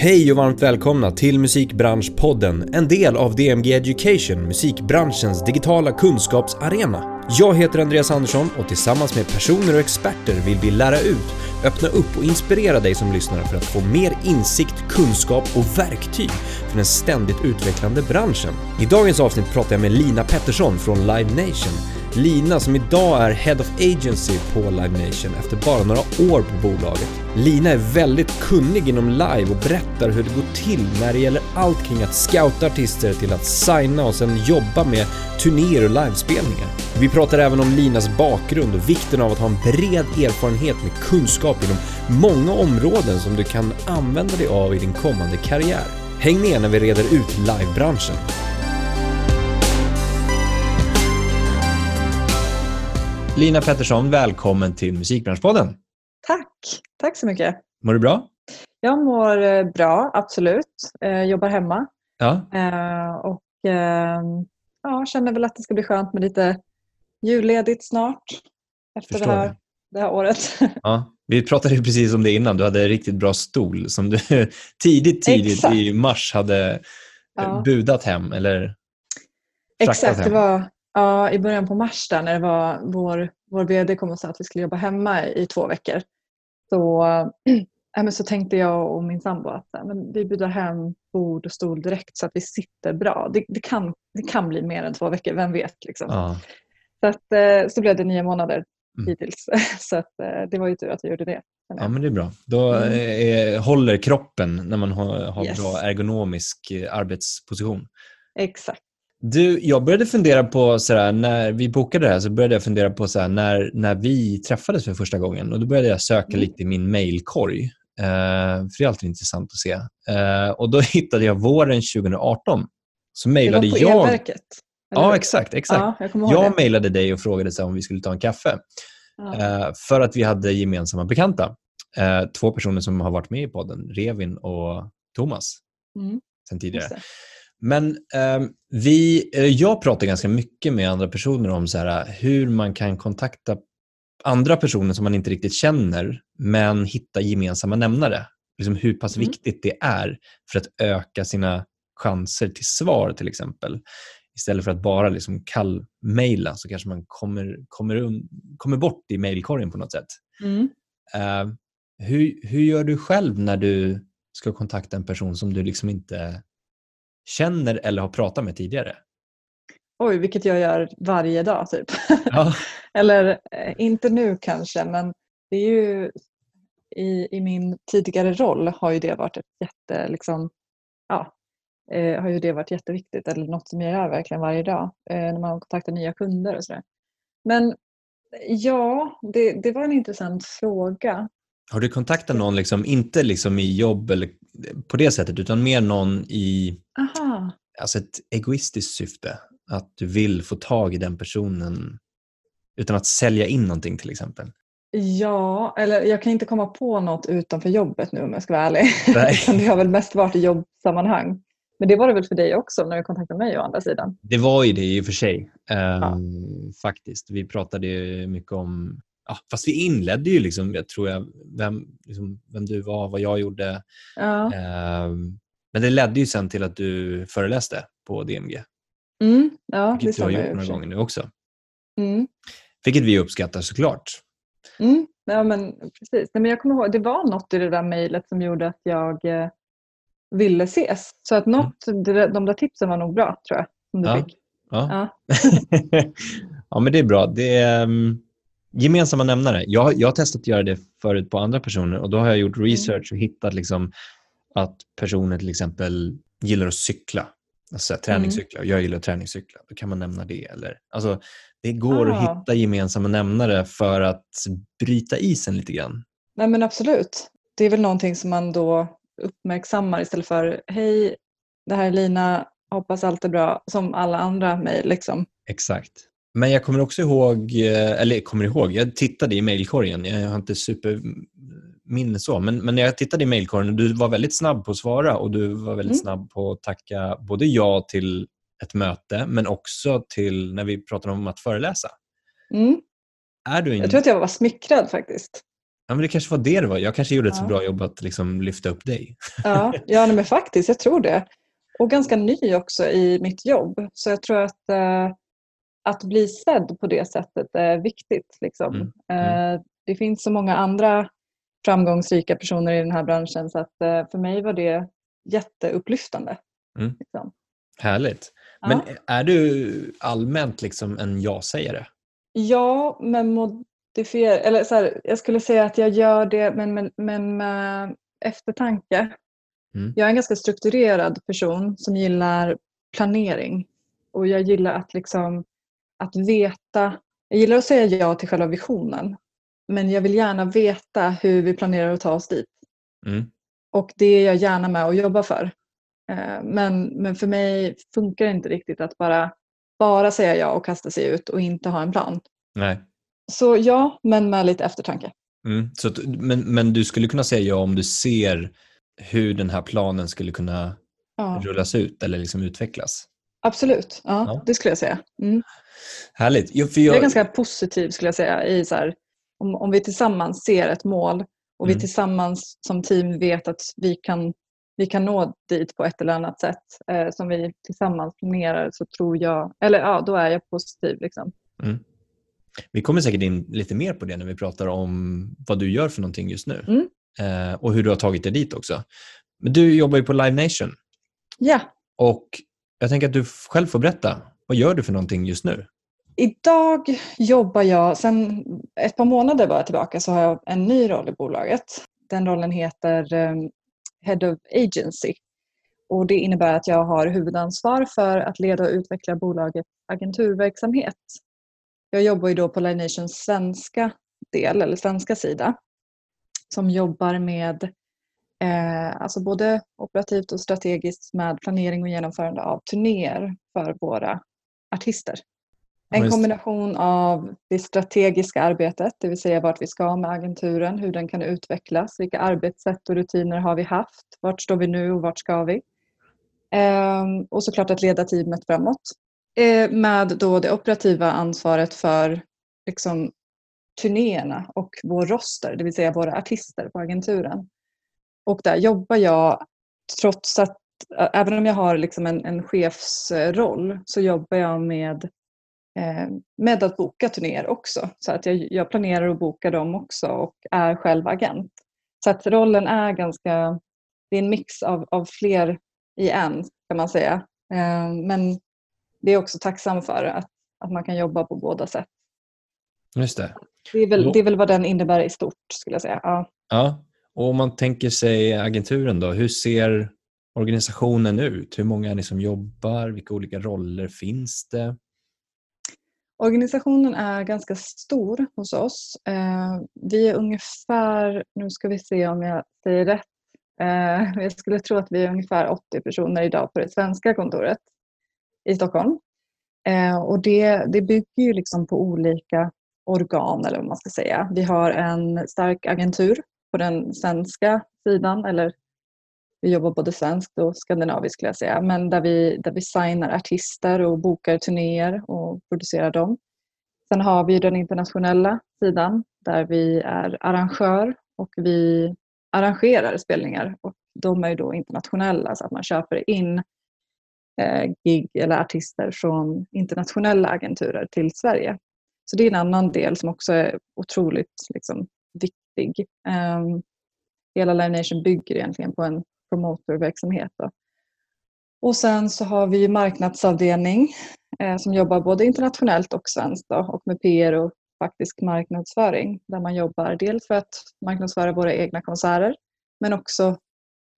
Hej och varmt välkomna till Musikbranschpodden, en del av DMG Education, musikbranschens digitala kunskapsarena. Jag heter Andreas Andersson och tillsammans med personer och experter vill vi lära ut, öppna upp och inspirera dig som lyssnar för att få mer insikt, kunskap och verktyg för den ständigt utvecklande branschen. I dagens avsnitt pratar jag med Lina Pettersson från Live Nation. Lina som idag är Head of Agency på Live Nation efter bara några år på bolaget. Lina är väldigt kunnig inom live och berättar hur det går till när det gäller allt kring att scouta artister till att signa och sen jobba med turnéer och livespelningar. Vi pratar även om Linas bakgrund och vikten av att ha en bred erfarenhet med kunskap inom många områden som du kan använda dig av i din kommande karriär. Häng med när vi reder ut livebranschen. Lina Pettersson, välkommen till Musikbranschpodden. Tack, tack så mycket. Mår du bra? Jag mår eh, bra, absolut. Eh, jobbar hemma Ja. eh, och eh, ja, känner väl att det ska bli skönt med lite julledigt snart efter det här, det. det här året. ja. Vi pratade ju precis om det innan. Du hade en riktigt bra stol som du tidigt, tidigt Exakt. i mars hade Ja. budat hem eller Exakt, det hem. var ja, i början på mars där när det var vår, vår VD kom och sa att vi skulle jobba hemma i två veckor. Så, äh, men så tänkte jag och min sambo att äh, men vi budar hem bord och stol direkt så att vi sitter bra. Det, det, kan, det kan bli mer än två veckor, vem vet. Liksom. Ja. Så, att, eh, så blev det nio månader Mm. hittills. Så att, eh, det var ju tur att vi gjorde det. ja, men det är bra. Då Mm. eh, håller kroppen när man har, har Yes. bra ergonomisk arbetsposition. Exakt. Du, jag började fundera på, sådär, när vi bokade det här, så började jag fundera på sådär, när, när vi träffades för första gången. Och Då började jag söka Mm. lite i min mailkorg. Eh, för det är alltid intressant att se. Eh, och Då hittade jag våren 2018. Så Det var mejlade på jag... elverket. eller Ja, exakt. exakt. Ja, jag Jag mejlade dig och frågade så om vi skulle ta en kaffe. Ja. Eh, för att vi hade gemensamma bekanta. Eh, två personer som har varit med i podden, Revin och Thomas, Mm, sen tidigare. Men eh, vi, jag pratar ganska mycket med andra personer om så här, hur man kan kontakta andra personer som man inte riktigt känner, men hitta gemensamma nämnare. Liksom hur pass Mm. viktigt det är för att öka sina chanser till svar till exempel. Istället för att bara liksom kallmejla så kanske man kommer, kommer, kommer bort i mejlkorgen på något sätt. Mm. Eh, hur, hur gör du själv när du ska kontakta en person som du liksom inte känner eller har pratat med tidigare? Oj, vilket jag gör varje dag typ. Ja. Eller eh, inte nu kanske, men det är ju i, i min tidigare roll har ju det varit ett jätte, liksom, ja, eh, har ju det varit jätteviktigt eller något som jag gör verkligen varje dag eh, när man kontaktar nya kunder och sådär. Men ja, det, det var en intressant fråga. Har du kontaktat någon, liksom, inte liksom i jobb eller på det sättet, utan mer någon i Aha, alltså ett egoistiskt syfte? Att du vill få tag i den personen utan att sälja in någonting till exempel? ja, eller jag kan inte komma på något utanför jobbet nu om jag ska vara ärlig. Det har väl mest varit i jobbsammanhang. Men det var det väl för dig också när du kontaktade mig å andra sidan. Det var ju det i och för sig. ehm, Faktiskt. Vi pratade mycket om... Ja, fast vi inledde ju, liksom, jag tror jag, vem, liksom, vem du var, vad jag gjorde. Ja. Ehm, men det ledde ju sen till att du föreläste på DMG. Mm, ja, det Vilket du har gjort några gånger nu också. Mm. Vilket vi uppskattar såklart. Mm, ja, men precis. Nej, men jag kommer ihåg, det var något i det där mejlet som gjorde att jag eh, ville ses. Så att något, det där, de där tipsen var nog bra, tror jag. Som du Mm. Ja. fick. Ja. Ja. ja, men det är bra. Det är um, gemensamma nämnare. Jag, jag har testat att göra det förut på andra personer och då har jag gjort research och hittat liksom att personer till exempel gillar att cykla. Alltså träningscykla. Jag gillar att träningscykla. Då kan man nämna det. Eller, alltså, det går att Ah. hitta gemensamma nämnare för att bryta isen lite grann. Nej men absolut. Det är väl någonting som man då uppmärksammar istället för hej, det här är Lina, hoppas allt är bra, som alla andra mejl. Liksom. Exakt. Men jag kommer också ihåg, eh, eller kommer ihåg, jag tittade i mejlkorgen. Jag har inte superminne så, men, men när jag tittade i mejlkorgen, du var väldigt snabb på att svara och du var väldigt Mm. snabb på att tacka både ja till ett möte, men också till när vi pratade om att föreläsa. Mm. Är du en... Jag tror att jag var smickrad faktiskt. Ja, men det kanske var det det var. Jag kanske gjorde ett Ja. så bra jobb att liksom lyfta upp dig. Ja, ja men faktiskt, jag tror det. Och ganska ny också i mitt jobb. Så jag tror att, eh, att bli sedd på det sättet är viktigt. Liksom. Mm, mm. Eh, det finns så många andra framgångsrika personer i den här branschen så att eh, för mig var det jätteupplyftande. Mm. Liksom. Härligt. Ja. Men är du allmänt liksom en ja-sägare? Ja, men modifier... Eller så här, jag skulle säga att jag gör det men, men, men med eftertanke. Mm. Jag är en ganska strukturerad person som gillar planering. Och jag gillar att liksom att veta... Jag gillar att säga ja till själva visionen. Men jag vill gärna veta hur vi planerar att ta oss dit. Mm. Och det är jag gärna med och jobbar för. Eh, Men, men för mig funkar det inte riktigt att bara, bara säga ja och kasta sig ut och inte ha en plan. Nej. Så ja, men med lite eftertanke. Mm. Så men, men du skulle kunna säga ja om du ser hur den här planen skulle kunna Ja, rullas ut eller liksom utvecklas? Absolut, ja, Ja. det skulle jag säga. Mm. Härligt. Jo, för Jag är jag, ganska positiv skulle jag säga. I så här, om, om vi tillsammans ser ett mål och Mm. vi tillsammans som team vet att vi kan, vi kan nå dit på ett eller annat sätt eh, som vi tillsammans planerar så tror jag, eller ja, då är jag positiv. Liksom. mm. Vi kommer säkert in lite mer på det när vi pratar om vad du gör för någonting just nu Mm. eh, och hur du har tagit dig dit också. Men du jobbar ju på Live Nation Ja, och jag tänker att du själv får berätta. Vad gör du för någonting just nu? Idag jobbar jag, sen ett par månader bara tillbaka så har jag en ny roll i bolaget. Den rollen heter ehm, Head of Agency. Och det innebär att jag har huvudansvar för att leda och utveckla bolagets agenturverksamhet. Jag jobbar ju då på Live Nations svenska del, eller svenska sida, som jobbar med eh, alltså både operativt och strategiskt med planering och genomförande av turnéer för våra artister. En kombination av det strategiska arbetet, det vill säga vart vi ska med agenturen, hur den kan utvecklas, vilka arbetssätt och rutiner har vi haft, vart står vi nu och vart ska vi? Ehm, och såklart att leda teamet framåt. Eh, med då det operativa ansvaret för liksom, turnéerna och vår roster, det vill säga våra artister på agenturen. Och där jobbar jag, trots att, även om jag har liksom en, en chefsroll, så jobbar jag med eh, med att boka turnéer också. Så att jag, jag planerar och bokar dem också och är själv agent. Så att rollen är ganska, det är en mix av, av fler i en kan man säga. Eh, men det är också tacksam för att, att man kan jobba på båda sätt. Just det. Det är, väl, det är väl vad den innebär i stort skulle jag säga. Ja. Ja. Och om man tänker sig agenturen då, hur ser organisationen ut? Hur många är ni som jobbar? Vilka olika roller finns det? Organisationen är ganska stor hos oss. Eh, vi är ungefär, nu ska vi se om jag säger rätt, eh, jag skulle tro att vi är ungefär 80 personer idag på det svenska kontoret i Stockholm. Eh, och det, det bygger ju liksom på olika organ eller vad man ska säga. Vi har en stark agentur på den svenska sidan, eller vi jobbar både svenskt och skandinaviskt skulle jag säga, men där vi, där vi signar artister och bokar turnéer och producerar dem. Sen har vi den internationella sidan där vi är arrangör och vi arrangerar spelningar och de är ju då internationella så att man köper in eh, gig eller artister från internationella agenturer till Sverige. Så det är en annan del som också är otroligt liksom, viktig. Um, hela Live Nation bygger egentligen på en promotorverksamhet. Då. Och sen så har vi marknadsavdelning eh, som jobbar både internationellt och svenskt då, och med PR och faktisk marknadsföring där man jobbar dels för att marknadsföra våra egna konserter men också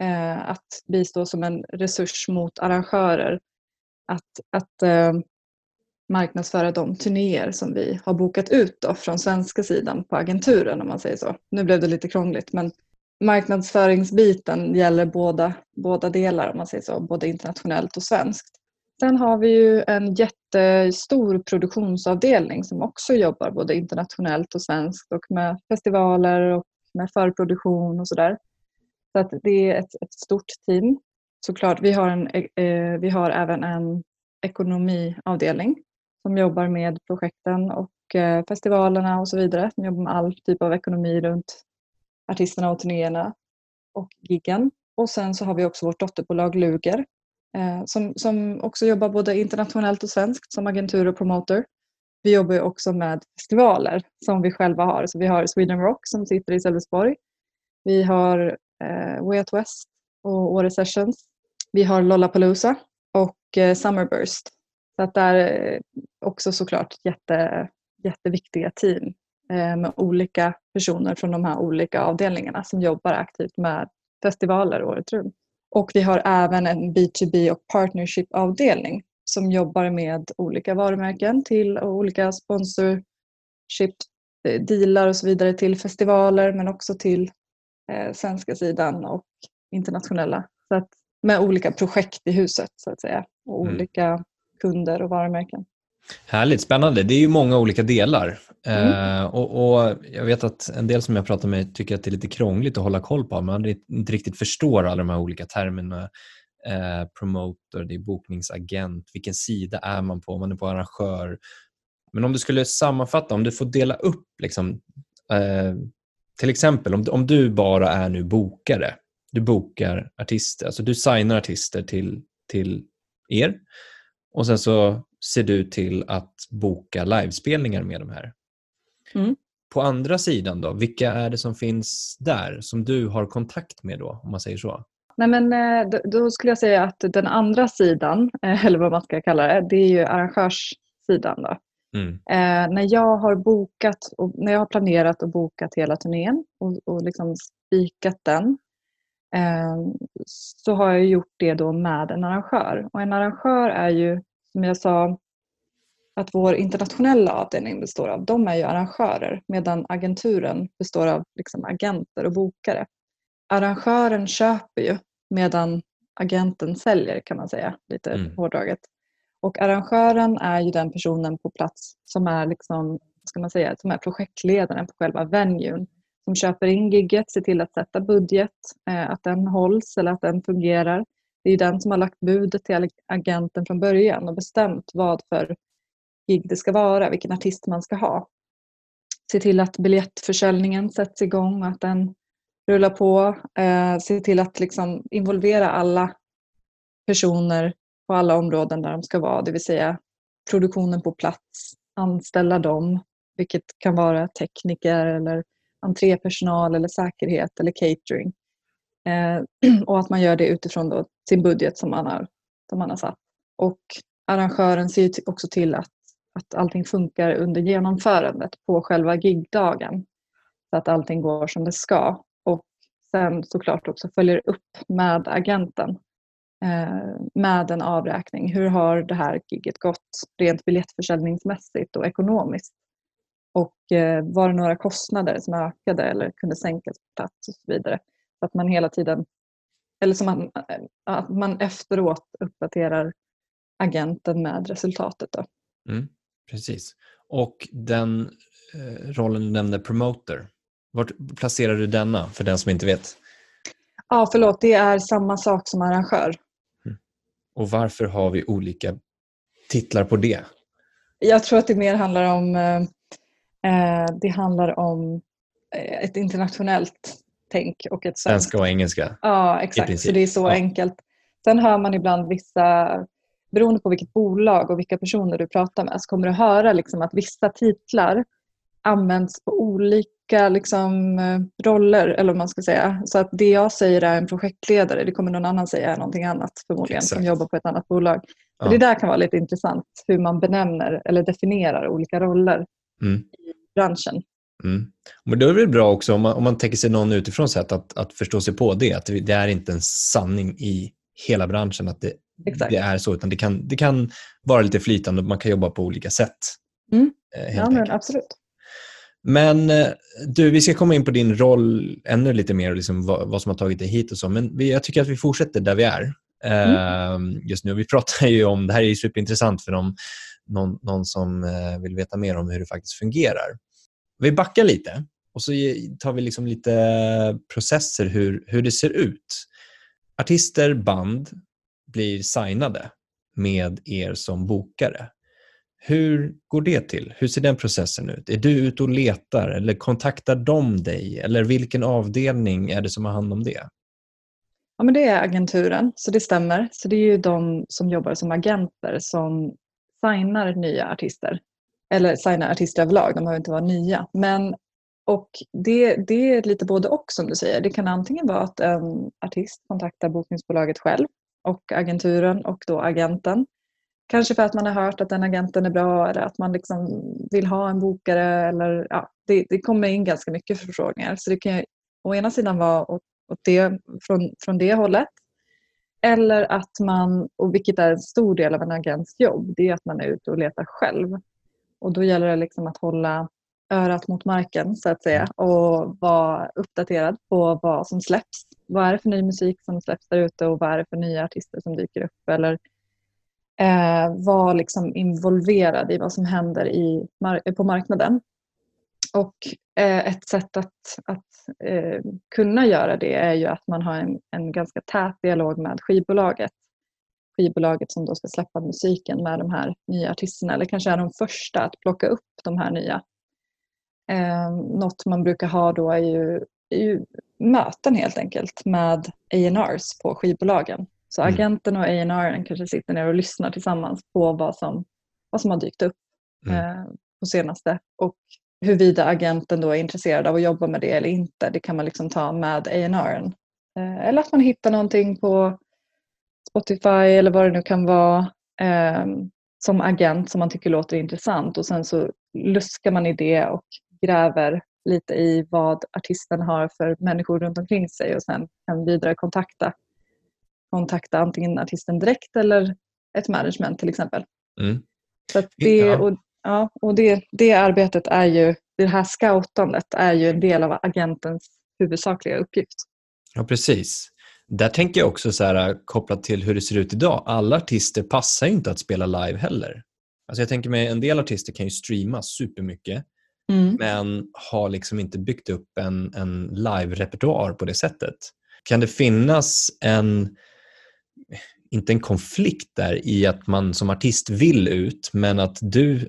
eh, att bistå som en resurs mot arrangörer att, att eh, marknadsföra de turnéer som vi har bokat ut då, från svenska sidan på agenturen om man säger så. Nu blev det lite krångligt men marknadsföringsbiten gäller båda, båda delar om man säger så, både internationellt och svenskt. Sen har vi ju en jättestor produktionsavdelning som också jobbar både internationellt och svenskt och med festivaler och med förproduktion och sådär. Så att det är ett, ett stort team. Såklart, vi har, en, eh, vi har även en ekonomiavdelning som jobbar med projekten och eh, festivalerna och så vidare. Som jobbar med all typ av ekonomi runt artisterna och turnéerna och giggen. Och sen så har vi också vårt dotterbolag Luger eh, som, som också jobbar både internationellt och svenskt som agentur och promoter. Vi jobbar ju också med festivaler som vi själva har. Så vi har Sweden Rock som sitter i Sölvesborg. Vi har eh, Way Out West och Åre Sessions. Vi har Lollapalooza och eh, Summerburst. Så att det är också såklart jätte, jätteviktiga team eh, med olika personer från de här olika avdelningarna som jobbar aktivt med festivaler året runt. Och vi har även en B2B och partnership-avdelning som jobbar med olika varumärken till olika sponsorship eh, dealar och så vidare till festivaler men också till eh, svenska sidan och internationella. Så att, med olika projekt i huset så att säga och mm. olika kunder och varumärken. Härligt, spännande. Det är ju många olika delar. Mm. Uh, och, och, Jag vet att en del som jag pratar med tycker att det är lite krångligt att hålla koll på. Man inte riktigt förstår alla de här olika termerna. Uh, promoter, det är bokningsagent, vilken sida är man på? Om man är på arrangör. Men om du skulle sammanfatta, om du får dela upp liksom, uh, till exempel om, om du bara är nu bokare, du bokar artister, alltså du signar artister till, till er och sen så ser du till att boka livespelningar med de här. Mm. På andra sidan då, vilka är det som finns där som du har kontakt med då, om man säger så? Nej, men, eh, då skulle jag säga att den andra sidan, eh, eller vad man ska kalla det, det är ju arrangörssidan. Då. Mm. Eh, när jag har bokat och när jag har planerat och bokat hela turnén och, och liksom spikat den så har jag gjort det då med en arrangör. Och en arrangör är ju som jag sa, att vår internationella avdelning består av, de är ju arrangörer medan agenturen består av liksom agenter och bokare. Arrangören köper ju medan agenten säljer kan man säga, lite mm. hårdraget. Och arrangören är ju den personen på plats som är, liksom, ska man säga, som är projektledaren på själva venuen. Som köper in gigget, ser till att sätta budget, eh, att den hålls eller att den fungerar. Det är den som har lagt budet till agenten från början och bestämt vad för gig det ska vara, vilken artist man ska ha. Se till att biljettförsäljningen sätts igång och att den rullar på. Eh, se till att liksom involvera alla personer på alla områden där de ska vara, det vill säga produktionen på plats, anställa dem, vilket kan vara tekniker eller entrépersonal eller säkerhet eller catering. Eh, och att man gör det utifrån då sin budget som man har, som man har satt. Och arrangören ser också till att, att allting funkar under genomförandet på själva gigdagen. Så att allting går som det ska. Och sen såklart också följer upp med agenten eh, med en avräkning. Hur har det här giget gått rent biljettförsäljningsmässigt och ekonomiskt? Och eh, var det några kostnader som ökade eller kunde sänkas på plats och så vidare. Så att man hela tiden, eller som man, att man efteråt uppdaterar agenten med resultatet. Då. Mm, precis. Och den eh, rollen du nämnde, promoter, vart placerar du denna för den som inte vet? Ja, förlåt, det är samma sak som arrangör. Mm. Och varför har vi olika titlar på det? Jag tror att det mer handlar om eh, eh det handlar om eh, ett internationellt tänk och ett Svenska och engelska? Ja, exakt. Så det är så ja. enkelt. Sen hör man ibland vissa, beroende på vilket bolag och vilka personer du pratar med, så kommer du höra liksom att vissa titlar används på olika liksom, roller, eller vad man ska säga. Så att det jag säger är en projektledare, det kommer någon annan säga är någonting annat förmodligen, Exakt. som jobbar på ett annat bolag. Ja. det där kan vara lite intressant, hur man benämner eller definierar olika roller mm. i branschen. Mm. Men då är det bra också om man, om man tänker sig någon utifrån sätt att, att förstå sig på det. Att det är inte en sanning i hela branschen att det, det är så, utan det kan, det kan vara lite flytande och man kan jobba på olika sätt. Mm. Eh, ja, men absolut. Men eh, du, vi ska komma in på din roll ännu lite mer och liksom vad, vad, som har tagit dig hit och så. Men vi, jag tycker att vi fortsätter där vi är mm. uh, just nu. Vi pratar ju om, det här är superintressant för någon, någon, någon som eh, vill veta mer om hur det faktiskt fungerar. Vi backar lite och så tar vi liksom lite processer hur, hur det ser ut. Artister, band blir signade med er som bokare. Hur går det till? Hur ser den processen ut? Är du ute och letar eller kontaktar de dig? Eller vilken avdelning är det som har hand om det? Ja, men det är agenturen, så det stämmer. Så det är ju de som jobbar som agenter som signar nya artister. Eller signar artister överlag, de behöver inte vara nya. Men, och det, det är lite både och som du säger. Det kan antingen vara att en artist kontaktar bokningsbolaget själv och agenturen och då agenten. Kanske för att man har hört att den agenten är bra eller att man liksom vill ha en bokare. Eller, ja, det, det kommer in ganska mycket förfrågningar. Så det kan å ena sidan vara åt, åt det, från, från det hållet. Eller att man, och vilket är en stor del av en agents jobb, det är att man är ute och letar själv. Och då gäller det liksom att hålla örat mot marken så att säga och vara uppdaterad på vad som släpps. Vad är det för ny musik som släpps där ute och vad är det för nya artister som dyker upp? Eller eh, vara liksom involverad i vad som händer i, på marknaden. Och ett sätt att, att eh, kunna göra det är ju att man har en, en ganska tät dialog med skivbolaget. Skivbolaget som då ska släppa musiken med de här nya artisterna eller kanske är de första att plocka upp de här nya. Eh, något man brukar ha då är ju, är ju möten helt enkelt med A&Rs på skivbolagen. Så mm. agenten och A&R kanske sitter ner och lyssnar tillsammans på vad som, vad som har dykt upp mm. eh, på senaste. Och huruvida agenten då är intresserad av att jobba med det eller inte, det kan man liksom ta med A&R. Eh, eller att man hittar någonting på Spotify eller vad det nu kan vara eh, som agent som man tycker låter intressant och sen så luskar man i det och gräver lite i vad artisten har för människor runt omkring sig och sen kan vidare kontakta kontakta antingen artisten direkt eller ett management till exempel. Mm. Så det, och, ja, och det, det arbetet är ju, det här scoutandet är ju en del av agentens huvudsakliga uppgift. Ja, precis. Där tänker jag också så här, kopplat till hur det ser ut idag. Alla artister passar ju inte att spela live heller. Alltså jag tänker mig en del artister kan ju streama supermycket mm. men har liksom inte byggt upp en, en live-repertoar på det sättet. Kan det finnas en inte en konflikt där i att man som artist vill ut men att du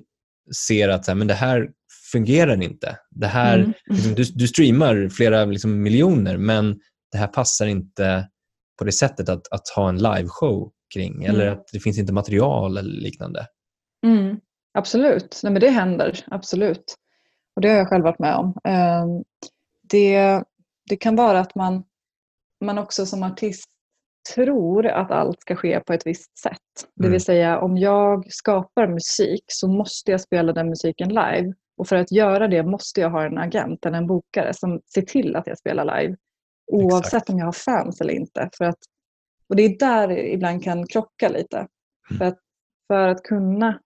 ser att så här, men det här fungerar inte. Det här, mm. liksom, du, du, streamar flera liksom, miljoner men det här passar inte på det sättet att, att ha en liveshow kring mm. eller att det finns inte material eller liknande. Mm. Absolut, Nej, men det händer. Absolut. Och Det har jag själv varit med om. Ehm, det, det kan vara att man, man också som artist tror att allt ska ske på ett visst sätt. Det vill mm. säga om jag skapar musik så måste jag spela den musiken live. Och för att göra det måste jag ha en agent eller en bokare som ser till att jag spelar live. Oavsett Exakt. om jag har fans eller inte. För att, och det är där det ibland kan krocka lite. Mm. För, att, för att kunna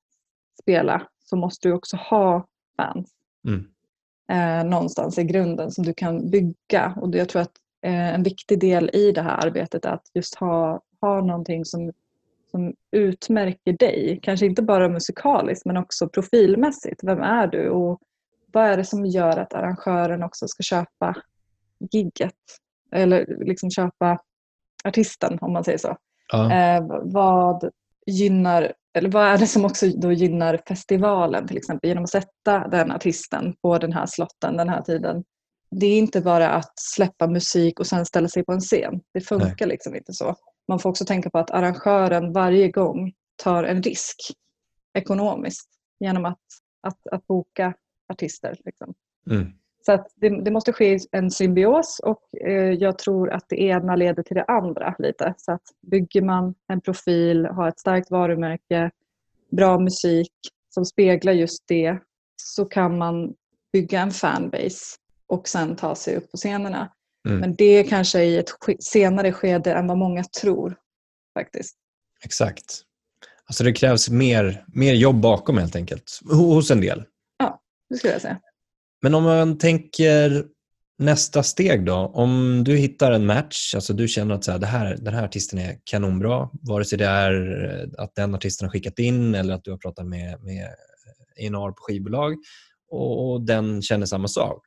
spela så måste du också ha fans. Mm. Eh, någonstans i grunden som du kan bygga. Och jag tror att en viktig del i det här arbetet att just ha, ha någonting som, som utmärker dig. Kanske inte bara musikaliskt men också profilmässigt. Vem är du och vad är det som gör att arrangören också ska köpa gigget? Eller liksom köpa artisten om man säger så. Ja. Eh, vad gynnar eller vad är det som också då gynnar festivalen till exempel genom att sätta den artisten på den här slotten den här tiden det är inte bara att släppa musik och sen ställa sig på en scen. Det funkar Nej. liksom inte så. Man får också tänka på att arrangören varje gång tar en risk ekonomiskt genom att, att, att boka artister. Liksom. Mm. Så att det, det, måste ske en symbios och eh, jag tror att det ena leder till det andra lite. Så att bygger man en profil, har ett starkt varumärke, bra musik som speglar just det så kan man bygga en fanbase och sen ta sig upp på scenerna. Mm. Men det är kanske i ett senare skede än vad många tror. faktiskt. Exakt. Alltså det krävs mer, mer jobb bakom helt enkelt, hos en del. Ja, det skulle jag säga. Men om man tänker nästa steg då. Om du hittar en match, alltså du känner att så här, det här, den här artisten är kanonbra, vare sig det är att den artisten har skickat in eller att du har pratat med, med A&R på skivbolag och den känner samma sak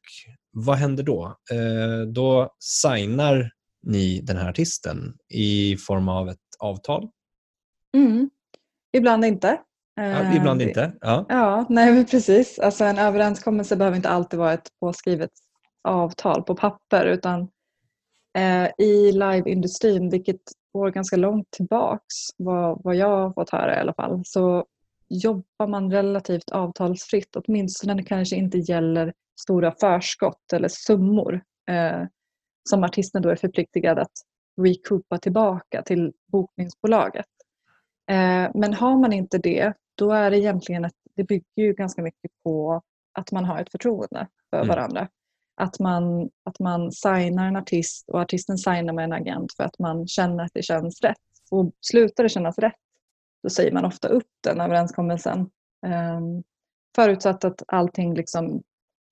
vad händer då? Eh, då signar ni den här artisten i form av ett avtal? Mm. Ibland inte. Ja, ibland inte. Ja. ja, nej precis. Alltså en överenskommelse behöver inte alltid vara ett påskrivet avtal på papper utan eh, i liveindustrin, vilket går ganska långt tillbaks vad, vad jag har fått höra i alla fall, så jobbar man relativt avtalsfritt, åtminstone när det kanske inte gäller stora förskott eller summor eh, som artisten då är förpliktigad att recoupa tillbaka till bokningsbolaget. Eh, men har man inte det, då är det egentligen ett, det bygger ju ganska mycket på att man har ett förtroende för mm. varandra. Att man, att man signar en artist och artisten signar med en agent för att man känner att det känns rätt. Och slutar det kännas rätt, då säger man ofta upp den överenskommelsen. Um, förutsatt att allting liksom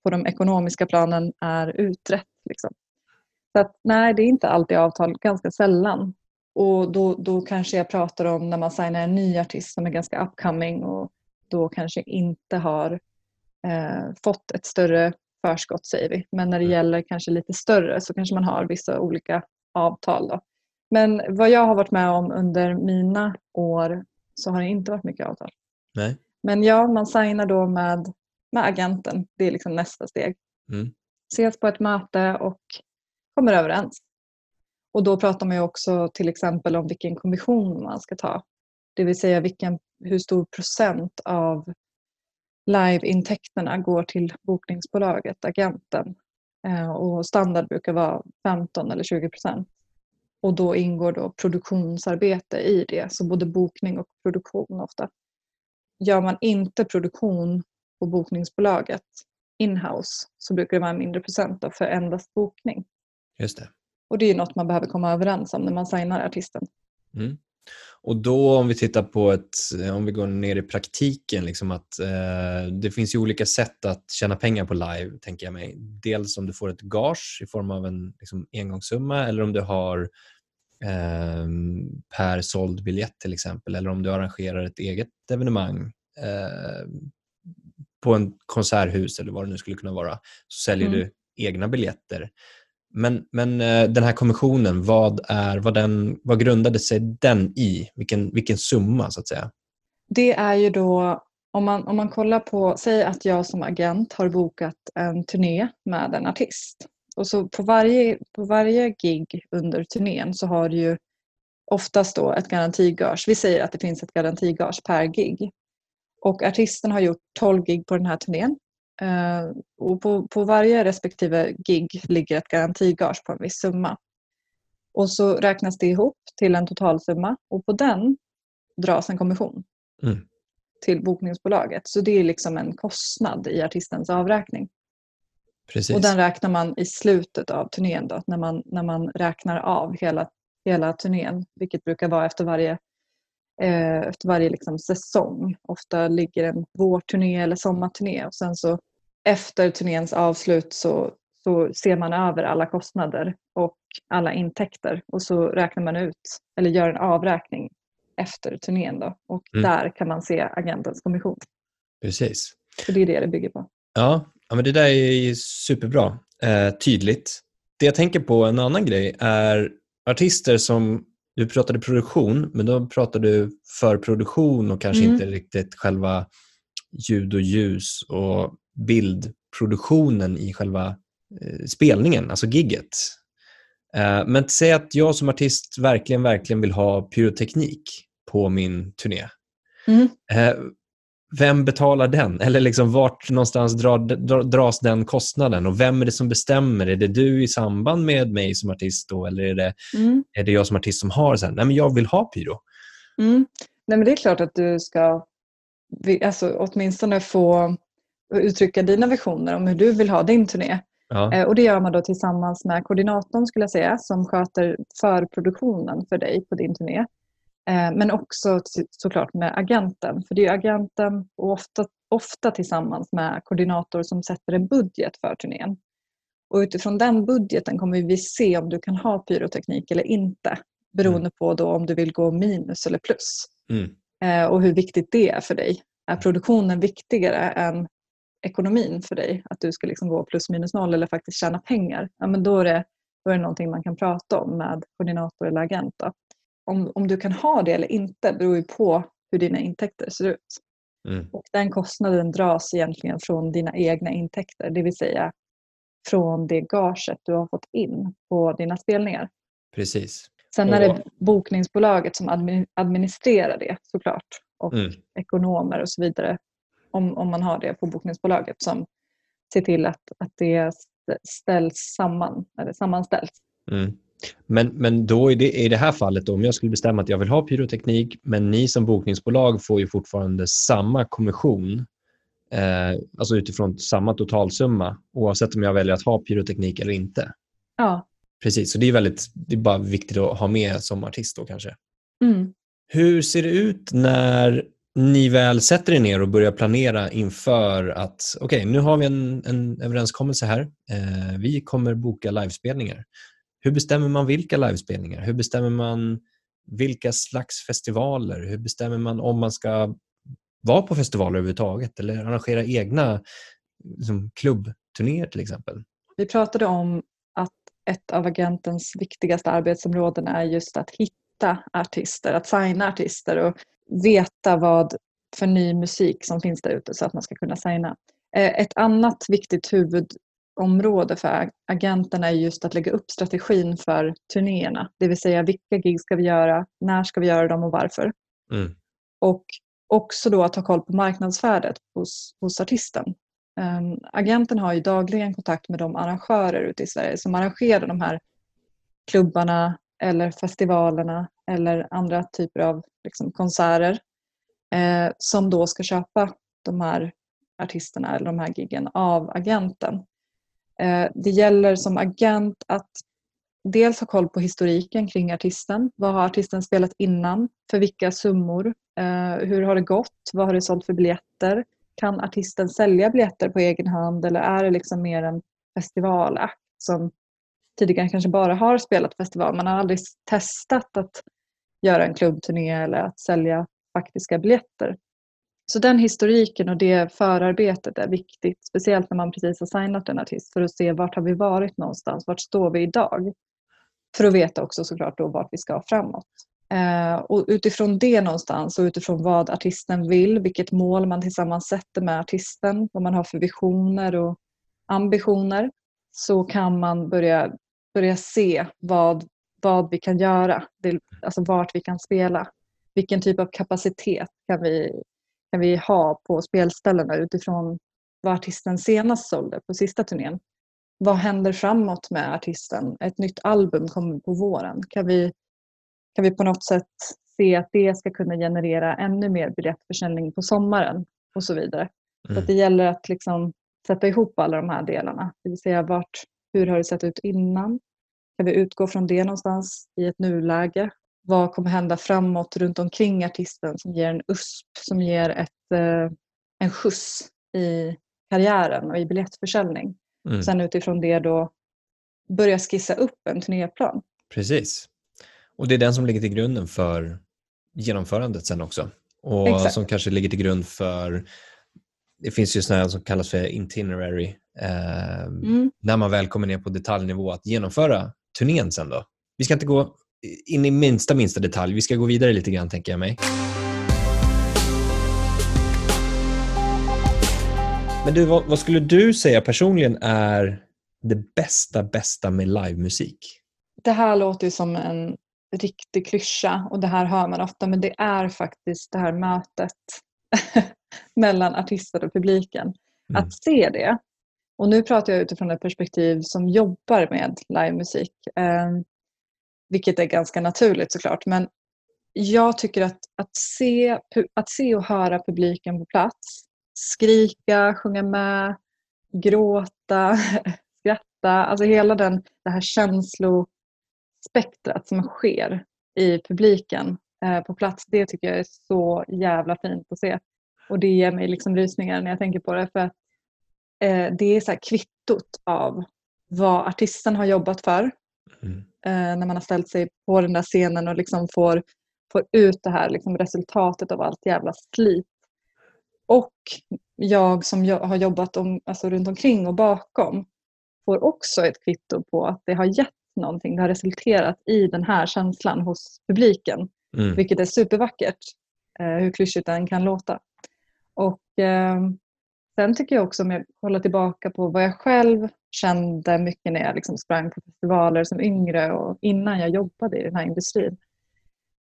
på de ekonomiska planen är utrett. Liksom. Så att, nej, det är inte alltid avtal, ganska sällan. Och då, då kanske jag pratar om när man signar en ny artist som är ganska upcoming och då kanske inte har eh, fått ett större förskott säger vi. Men när det mm. gäller kanske lite större så kanske man har vissa olika avtal. Då. Men vad jag har varit med om under mina år så har det inte varit mycket avtal. Nej. Men ja, man signar då med, med agenten. Det är liksom nästa steg. Mm. Ses på ett möte och kommer överens. Och då pratar man ju också till exempel om vilken kommission man ska ta. Det vill säga vilken, hur stor procent av liveintäkterna går till bokningsbolaget, agenten. Eh, och standard brukar vara 15 eller 20 procent. Och då ingår då produktionsarbete i det, så både bokning och produktion ofta. Gör man inte produktion på bokningsbolaget inhouse så brukar det vara en mindre procent för endast bokning. Just det. Och det är något man behöver komma överens om när man signar artisten. Mm. Och då om vi tittar på ett, om vi går ner i praktiken, liksom att eh, det finns ju olika sätt att tjäna pengar på live, tänker jag mig. Dels om du får ett gage i form av en liksom, engångssumma eller om du har eh, per såld biljett till exempel, eller om du arrangerar ett eget evenemang eh, på en konserthus eller vad det nu skulle kunna vara, så säljer mm. du egna biljetter. Men, men eh, den här kommissionen, vad, är, vad, den, vad grundade sig den i? Vilken, vilken summa så att säga? Det är ju då, om man, om man kollar på, säg att jag som agent har bokat en turné med en artist. Och så på varje, på varje gig under turnén så har du ju oftast då ett garantigage. Vi säger att det finns ett garantigage per gig. Och artisten har gjort 12 gig på den här turnén Uh, och på, på varje respektive gig ligger ett garantigage på en viss summa. Och så räknas det ihop till en totalsumma och på den dras en kommission mm. till bokningsbolaget. Så det är liksom en kostnad i artistens avräkning. Precis. Och den räknar man i slutet av turnén då, när man, när man räknar av hela, hela turnén, vilket brukar vara efter varje eh, efter varje liksom, säsong. Ofta ligger en vårturné eller sommarturné och sen så efter turnéns avslut så, så ser man över alla kostnader och alla intäkter och så räknar man ut eller gör en avräkning efter turnén då och mm. där kan man se agentens kommission. Precis. Så det är det det bygger på. Ja, ja men det där är superbra. Eh, tydligt. Det jag tänker på, en annan grej, är artister som du pratade produktion, men då pratar du för produktion och kanske mm. inte riktigt själva ljud och ljus och bildproduktionen i själva eh, spelningen, alltså gigget. Eh, men säg att jag som artist verkligen, verkligen vill ha pyroteknik på min turné. Mm. Vem betalar den? Eller liksom vart någonstans drar, dras den kostnaden? Och vem är det som bestämmer? Är det du i samband med mig som artist då? Eller är det, mm. är det jag som artist som har sen? Nej, men jag vill ha pyro. Mm. Nej, men det är klart att du ska alltså, åtminstone få uttrycka dina visioner om hur du vill ha din turné. Ja. Eh, och det gör man då tillsammans med koordinatorn skulle jag säga som sköter förproduktionen för dig på din turné. Eh, men också såklart med agenten. För det är agenten och ofta, ofta tillsammans med koordinator som sätter en budget för turnén. Och utifrån den budgeten kommer vi se om du kan ha pyroteknik eller inte. Beroende mm. på då om du vill gå minus eller plus. Mm. Eh, och hur viktigt det är för dig. Är produktionen viktigare än ekonomin för dig? Att du ska liksom gå plus minus noll eller faktiskt tjäna pengar? Ja, men då, är det, då är det någonting man kan prata om med koordinator eller agent. Då. Om, om du kan ha det eller inte beror ju på hur dina intäkter ser ut. Mm. Och den kostnaden dras egentligen från dina egna intäkter, det vill säga från det gaget du har fått in på dina spelningar. Precis. Sen är det bokningsbolaget som administrerar det såklart och mm. ekonomer och så vidare om, om man har det på bokningsbolaget som ser till att, att det ställs samman, eller sammanställs. Mm. Men, men då i det, i det här fallet, då, om jag skulle bestämma att jag vill ha pyroteknik men ni som bokningsbolag får ju fortfarande samma kommission, eh, alltså utifrån samma totalsumma oavsett om jag väljer att ha pyroteknik eller inte. Ja. Precis, så det är, väldigt, det är bara viktigt att ha med som artist då kanske. Mm. Hur ser det ut när ni väl sätter er ner och börjar planera inför att okej, okay, nu har vi en, en överenskommelse här. Eh, vi kommer boka livespelningar. Hur bestämmer man vilka livespelningar? Hur bestämmer man vilka slags festivaler? Hur bestämmer man om man ska vara på festivaler överhuvudtaget eller arrangera egna liksom, klubbturnéer till exempel? Vi pratade om att ett av agentens viktigaste arbetsområden är just att hitta artister, att signa artister och veta vad för ny musik som finns där ute så att man ska kunna signa. Eh, ett annat viktigt huvud huvudområde för agenterna är just att lägga upp strategin för turnéerna. Det vill säga vilka gig ska vi göra, när ska vi göra dem och varför. Mm. Och också då att ha koll på marknadsvärdet hos, hos artisten. Um, agenten har ju dagligen kontakt med de arrangörer ute i Sverige som arrangerar de här klubbarna eller festivalerna eller andra typer av liksom, konserter eh, som då ska köpa de här artisterna eller de här giggen av agenten. Eh, det gäller som agent att dels ha koll på historiken kring artisten. Vad har artisten spelat innan? För vilka summor? Eh, hur har det gått? Vad har det sålt för biljetter? Kan artisten sälja biljetter på egen hand eller är det liksom mer en festivalakt som tidigare kanske bara har spelat festival. Man har aldrig testat att göra en klubbturné eller att sälja faktiska biljetter. Så den historiken och det förarbetet är viktigt, speciellt när man precis har signat en artist för att se vart har vi varit någonstans, vart står vi idag? För att veta också såklart då vart vi ska framåt. Eh, och utifrån det någonstans och utifrån vad artisten vill, vilket mål man tillsammans sätter med artisten, vad man har för visioner och ambitioner, så kan man börja börja se vad, vad vi kan göra, alltså vart vi kan spela. Vilken typ av kapacitet kan vi, kan vi ha på spelställena utifrån vad artisten senast sålde på sista turnén. Vad händer framåt med artisten? Ett nytt album kommer på våren. Kan vi, kan vi på något sätt se att det ska kunna generera ännu mer biljettförsäljning på sommaren och så vidare. Mm. Så det gäller att liksom sätta ihop alla de här delarna. Det vill säga vart, hur har det sett ut innan? Kan vi utgå från det någonstans i ett nuläge? Vad kommer hända framåt runt omkring artisten som ger en USP, som ger ett, eh, en skjuts i karriären och i biljettförsäljning? Mm. Sen utifrån det då börja skissa upp en turnéplan. Precis. Och det är den som ligger till grunden för genomförandet sen också. Och Exakt. som kanske ligger till grund för det finns ju sådana som kallas för itinerary. Eh, mm. När man väl kommer ner på detaljnivå att genomföra turnén sen då? Vi ska inte gå in i minsta, minsta detalj. Vi ska gå vidare lite grann, tänker jag mig. Men du, vad, vad, skulle du säga personligen är det bästa, bästa med livemusik? Det här låter ju som en riktig klyscha och det här hör man ofta, men det är faktiskt det här mötet mellan artisten och publiken. Mm. Att se det. Och nu pratar jag utifrån ett perspektiv som jobbar med livemusik. Vilket är ganska naturligt såklart. Men jag tycker att, att, se, att se och höra publiken på plats, skrika, sjunga med, gråta, skratta, alltså hela den, det här känslospektrat som sker i publiken eh, på plats, det tycker jag är så jävla fint att se. Och det ger mig liksom rysningar när jag tänker på det. För att, eh, det är så här kvittot av vad artisten har jobbat för. Mm. Eh, när man har ställt sig på den där scenen och liksom får, får ut det här liksom resultatet av allt jävla slit. Och jag som har jobbat om, alltså runt omkring och bakom får också ett kvitto på att det har gett någonting. Det har resulterat i den här känslan hos publiken. Mm. Vilket är supervackert. Eh, hur klyschigt den kan låta. Och eh, sen tycker jag också om jag kollar tillbaka på vad jag själv kände mycket när jag liksom sprang på festivaler som yngre och innan jag jobbade i den här industrin.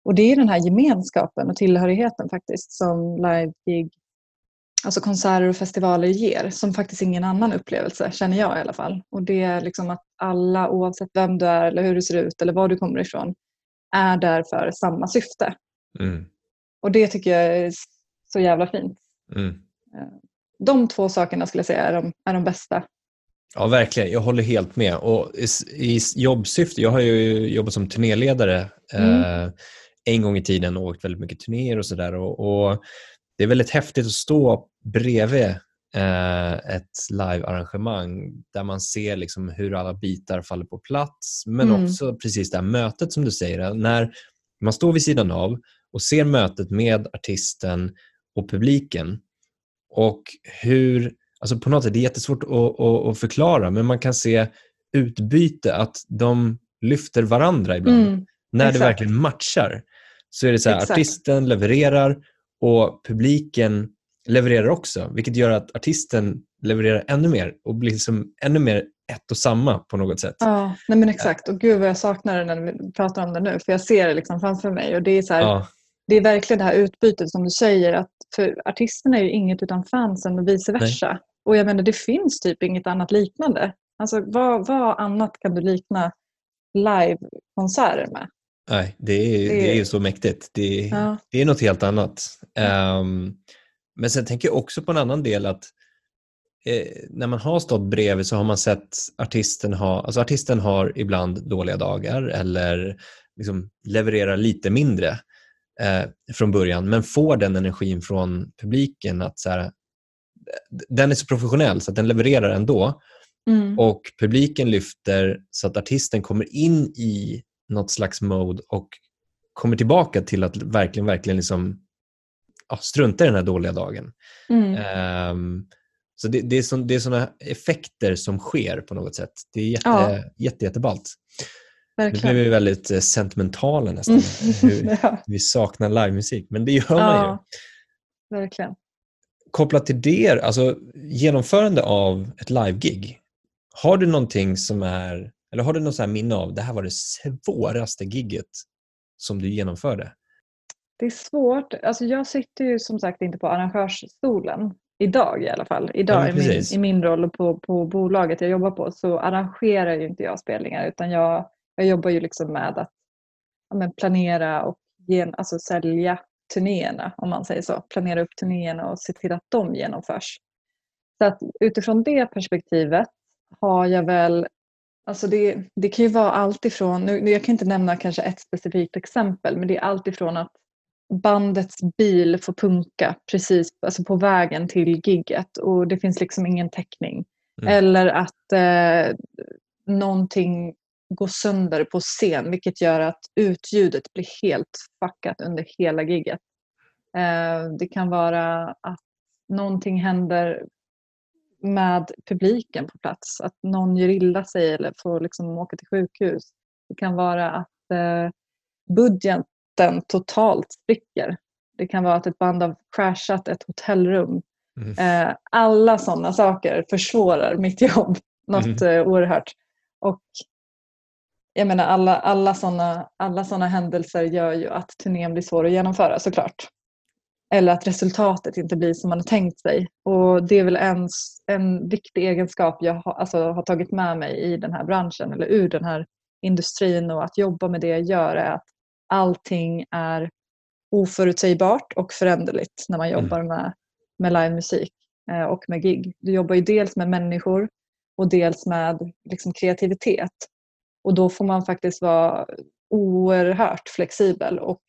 Och det är den här gemenskapen och tillhörigheten faktiskt som live-gig, alltså konserter och festivaler ger, som faktiskt ingen annan upplevelse, känner jag i alla fall. Och det är liksom att alla, oavsett vem du är eller hur du ser ut eller var du kommer ifrån, är där för samma syfte. Mm. Och det tycker jag är så jävla fint. Mm. Eh, de två sakerna skulle jag säga är de, är de bästa. Ja, verkligen. Jag håller helt med. Och i, jobbsyfte, jag har ju jobbat som turnéledare mm. eh, en gång i tiden och åkt väldigt mycket turnéer och sådär. Och, och, det är väldigt häftigt att stå bredvid eh, ett live-arrangemang där man ser liksom hur alla bitar faller på plats. Men mm. också precis det här mötet som du säger. När man står vid sidan av och ser mötet med artisten och publiken och hur, alltså på något sätt, det är jättesvårt att, att, att förklara, men man kan se utbyte, att de lyfter varandra ibland. Mm, när exakt. det verkligen matchar så är det så här, artisten levererar och publiken levererar också, vilket gör att artisten levererar ännu mer och blir som ännu mer ett och samma på något sätt. Ja, nej men exakt. Och gud vad jag saknar det när vi pratar om det nu, för jag ser det liksom framför mig. Och det är så här, ja det är verkligen det här utbytet som du säger att för artisterna är ju inget utan fansen och vice versa. Nej. Och jag menar det finns typ inget annat liknande. Alltså vad, vad annat kan du likna livekonserter med? Nej, det är, det, det är ju så mäktigt. Det, ja. det är något helt annat. Um, men sen tänker jag också på en annan del att eh, när man har stått bredvid så har man sett artisten ha, alltså artisten har ibland dåliga dagar eller liksom levererar lite mindre eh, från början men får den energin från publiken att så här, den är så professionell så att den levererar ändå. Mm. Och publiken lyfter så att artisten kommer in i något slags mode och kommer tillbaka till att verkligen, verkligen liksom, ja, strunta i den här dåliga dagen. Mm. Um, så det, det, är så, det är sådana effekter som sker på något sätt. Det är jätte, ja. jätte, jätteballt. Verkligen. Nu blir vi väldigt eh, sentimentala nästan. Hur, ja. Vi saknar livemusik, men det gör man ju. Verkligen. Kopplat till det, alltså genomförande av ett live-gig. Har du någonting som är, eller har du något så minne av, det här var det svåraste gigget som du genomförde? Det är svårt. Alltså jag sitter ju som sagt inte på arrangörsstolen idag i alla fall. Idag ja, i, min, i min roll på, på bolaget jag jobbar på så arrangerar ju inte jag spelningar utan jag jag jobbar ju liksom med att ja, planera och gen, alltså sälja turnéerna om man säger så. Planera upp turnéerna och se till att de genomförs. Så att utifrån det perspektivet har jag väl Alltså det, det kan ju vara allt ifrån, nu, jag kan inte nämna kanske ett specifikt exempel, men det är allt ifrån att bandets bil får punka precis alltså på vägen till gigget och det finns liksom ingen täckning. Mm. Eller att eh, någonting gå sönder på scen vilket gör att utljudet blir helt fuckat under hela gigget. Eh, det kan vara att någonting händer med publiken på plats, att någon gör illa sig eller får liksom åka till sjukhus. Det kan vara att eh, budgeten totalt spricker. Det kan vara att ett band har crashat ett hotellrum. Mm. Eh, alla sådana saker försvårar mitt jobb något mm. oerhört. Och jag menar alla, alla sådana alla såna händelser gör ju att turnén blir svår att genomföra såklart. Eller att resultatet inte blir som man har tänkt sig. Och det är väl en, en viktig egenskap jag ha, alltså, har tagit med mig i den här branschen eller ur den här industrin och att jobba med det jag gör är att allting är oförutsägbart och föränderligt när man mm. jobbar med, med livemusik eh, och med gig. Du jobbar ju dels med människor och dels med liksom, kreativitet. Och då får man faktiskt vara oerhört flexibel och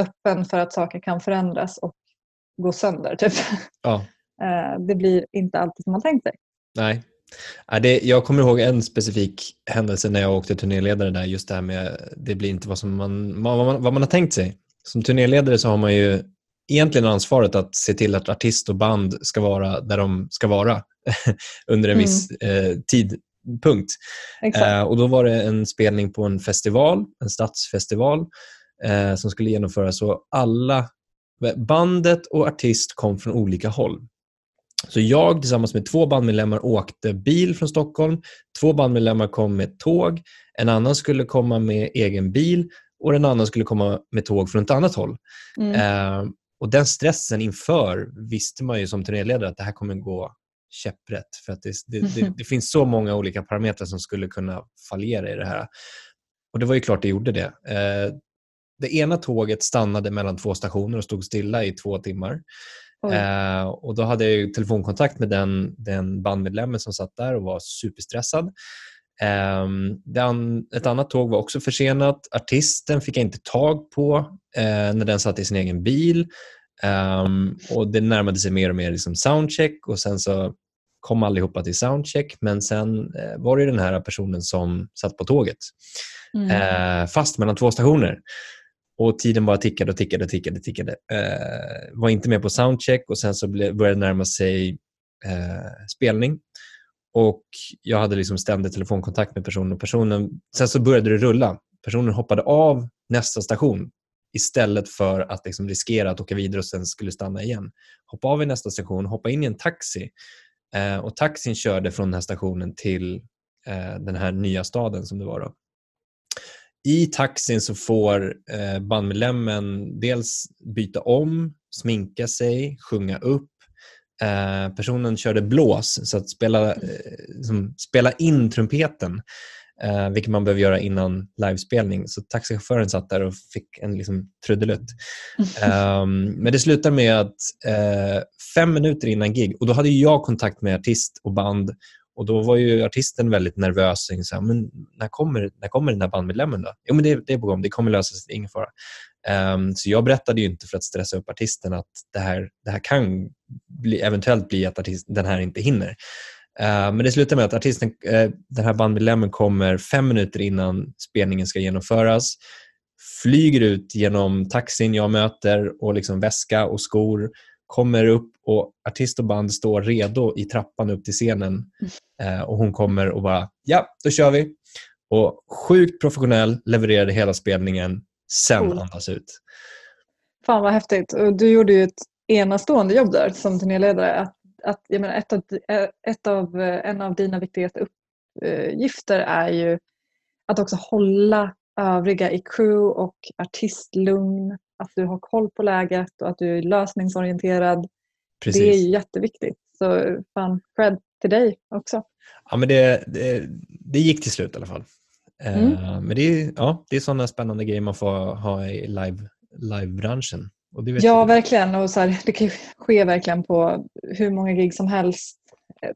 öppen för att saker kan förändras och gå sönder. Typ. Ja. Eh, det blir inte alltid som man tänkt sig. Nej. Jag kommer ihåg en specifik händelse när jag åkte turnéledare där, just det här med det blir inte vad, som man, vad, man, vad man har tänkt sig. Som turnéledare så har man ju egentligen ansvaret att se till att artist och band ska vara där de ska vara under en viss mm. eh, tid punkt. Eh, och då var det en spelning på en festival, en stadsfestival eh, som skulle genomföras och alla bandet och artist kom från olika håll. Så jag tillsammans med två bandmedlemmar åkte bil från Stockholm. Två bandmedlemmar kom med tåg. En annan skulle komma med egen bil och en annan skulle komma med tåg från ett annat håll. Mm. Eh, och Den stressen inför visste man ju som turnéledare att det här kommer gå käpprätt. För att det, det, det, det, finns så många olika parametrar som skulle kunna fallera i det här. Och det var ju klart det gjorde det. Eh, det ena tåget stannade mellan två stationer och stod stilla i två timmar. Eh, och Då hade jag telefonkontakt med den, den bandmedlemmen som satt där och var superstressad. Den, ett annat tåg var också försenat. Artisten fick jag inte tag på eh, när den satt i sin egen bil. Um, och Det närmade sig mer och mer liksom soundcheck och sen så kom allihopa till soundcheck men sen eh, var det den här personen som satt på tåget mm. eh, fast mellan två stationer. Och Tiden bara tickade och tickade och tickade. tickade. Eh, var inte med på soundcheck och sen så började det närma sig eh, spelning. Och Jag hade liksom ständig telefonkontakt med personen. Och personen sen så började det rulla. Personen hoppade av nästa station istället för att liksom riskera att åka vidare och sen skulle stanna igen. Hoppa av i nästa station, hoppa in i en taxi eh, och taxin körde från den här stationen till eh, den här nya staden som det var. Då. I taxin så får eh, bandmedlemmen dels byta om, sminka sig, sjunga upp. Eh, personen körde blås, så att spela, eh, spela in trumpeten eh, vilket man behöver göra innan livespelning. Så taxichauffören satt där och fick en liksom, trudelutt. um, men det slutade med att eh, fem minuter innan gig, och då hade jag kontakt med artist och band och Då var ju artisten väldigt nervös. Och så här, men när, kommer, när kommer den här bandmedlemmen? Då? Jo, men det, det är på gång. Det kommer lösa sig. Ingen fara. Um, så jag berättade inte för att stressa upp artisten att det här, det här kan bli, eventuellt bli att artist, den här inte hinner. Eh, men det slutar med att artisten, uh, den här bandmedlemmen kommer fem minuter innan spelningen ska genomföras, flyger ut genom taxin jag möter och liksom väska och skor, kommer upp och artist och band står redo i trappan upp till scenen uh, och hon kommer och bara ja, då kör vi. Och Sjukt professionell, levererade hela spelningen, sen cool. andas ut. Fan vad häftigt. Du gjorde ju ett enastående jobb där som turnéledare. Att att jag menar, ett av, ett av, en av dina viktigaste uppgifter är ju att också hålla övriga i crew och artist lugn. Att du har koll på läget och att du är lösningsorienterad. Precis. Det är ju jätteviktigt. Så fan, cred till dig också. Ja, men det, det, det gick till slut i alla fall. Mm. Uh, men det är, ja, det är sådana spännande grejer man får ha i live, livebranschen ja, verkligen. Och så här, det kan ske verkligen på hur många gig som helst eh,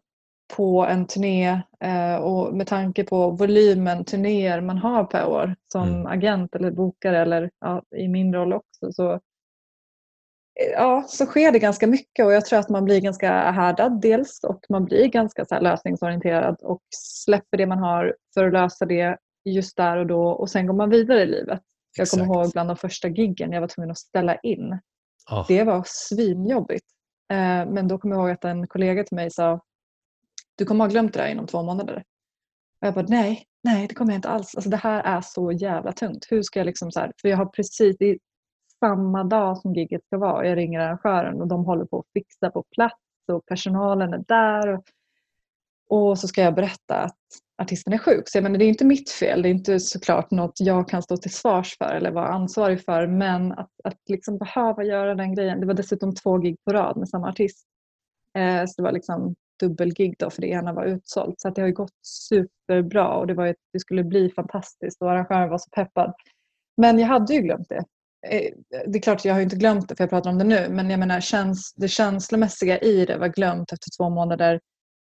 på en turné eh, och med tanke på volymen turnéer man har per år som mm. agent eller bokare eller ja, i min roll också så, eh, ja, så sker det ganska mycket och jag tror att man blir ganska härdad dels och man blir ganska så lösningsorienterad och släpper det man har för att lösa det just där och då och sen går man vidare i livet. Jag kommer ihåg bland de första giggen jag var tvungen att ställa in. Oh. Det var svinjobbigt. Eh, men då kommer jag ihåg att en kollega till mig sa du kommer ha glömt det där inom två månader. Och jag bara nej, nej det kommer jag inte alls. Alltså, det här är så jävla tungt. Hur ska jag liksom så här, för jag har precis, det är samma dag som gigget ska vara. Jag ringer arrangören och de håller på att fixa på plats och personalen är där. Och, och så ska jag berätta att artisten är sjuk. Så jag menar, det är inte mitt fel. Det är inte såklart något jag kan stå till svars för eller vara ansvarig för. Men att, att liksom behöva göra den grejen. Det var dessutom två gig på rad med samma artist. Eh, så det var liksom dubbelgig då för det ena var utsålt. Så att det har gått superbra och det, var ett, det skulle bli fantastiskt och arrangören var så peppad. Men jag hade ju glömt det. Eh, det är klart jag har inte glömt det för jag pratar om det nu. Men jag menar käns det känslomässiga i det var glömt efter två månader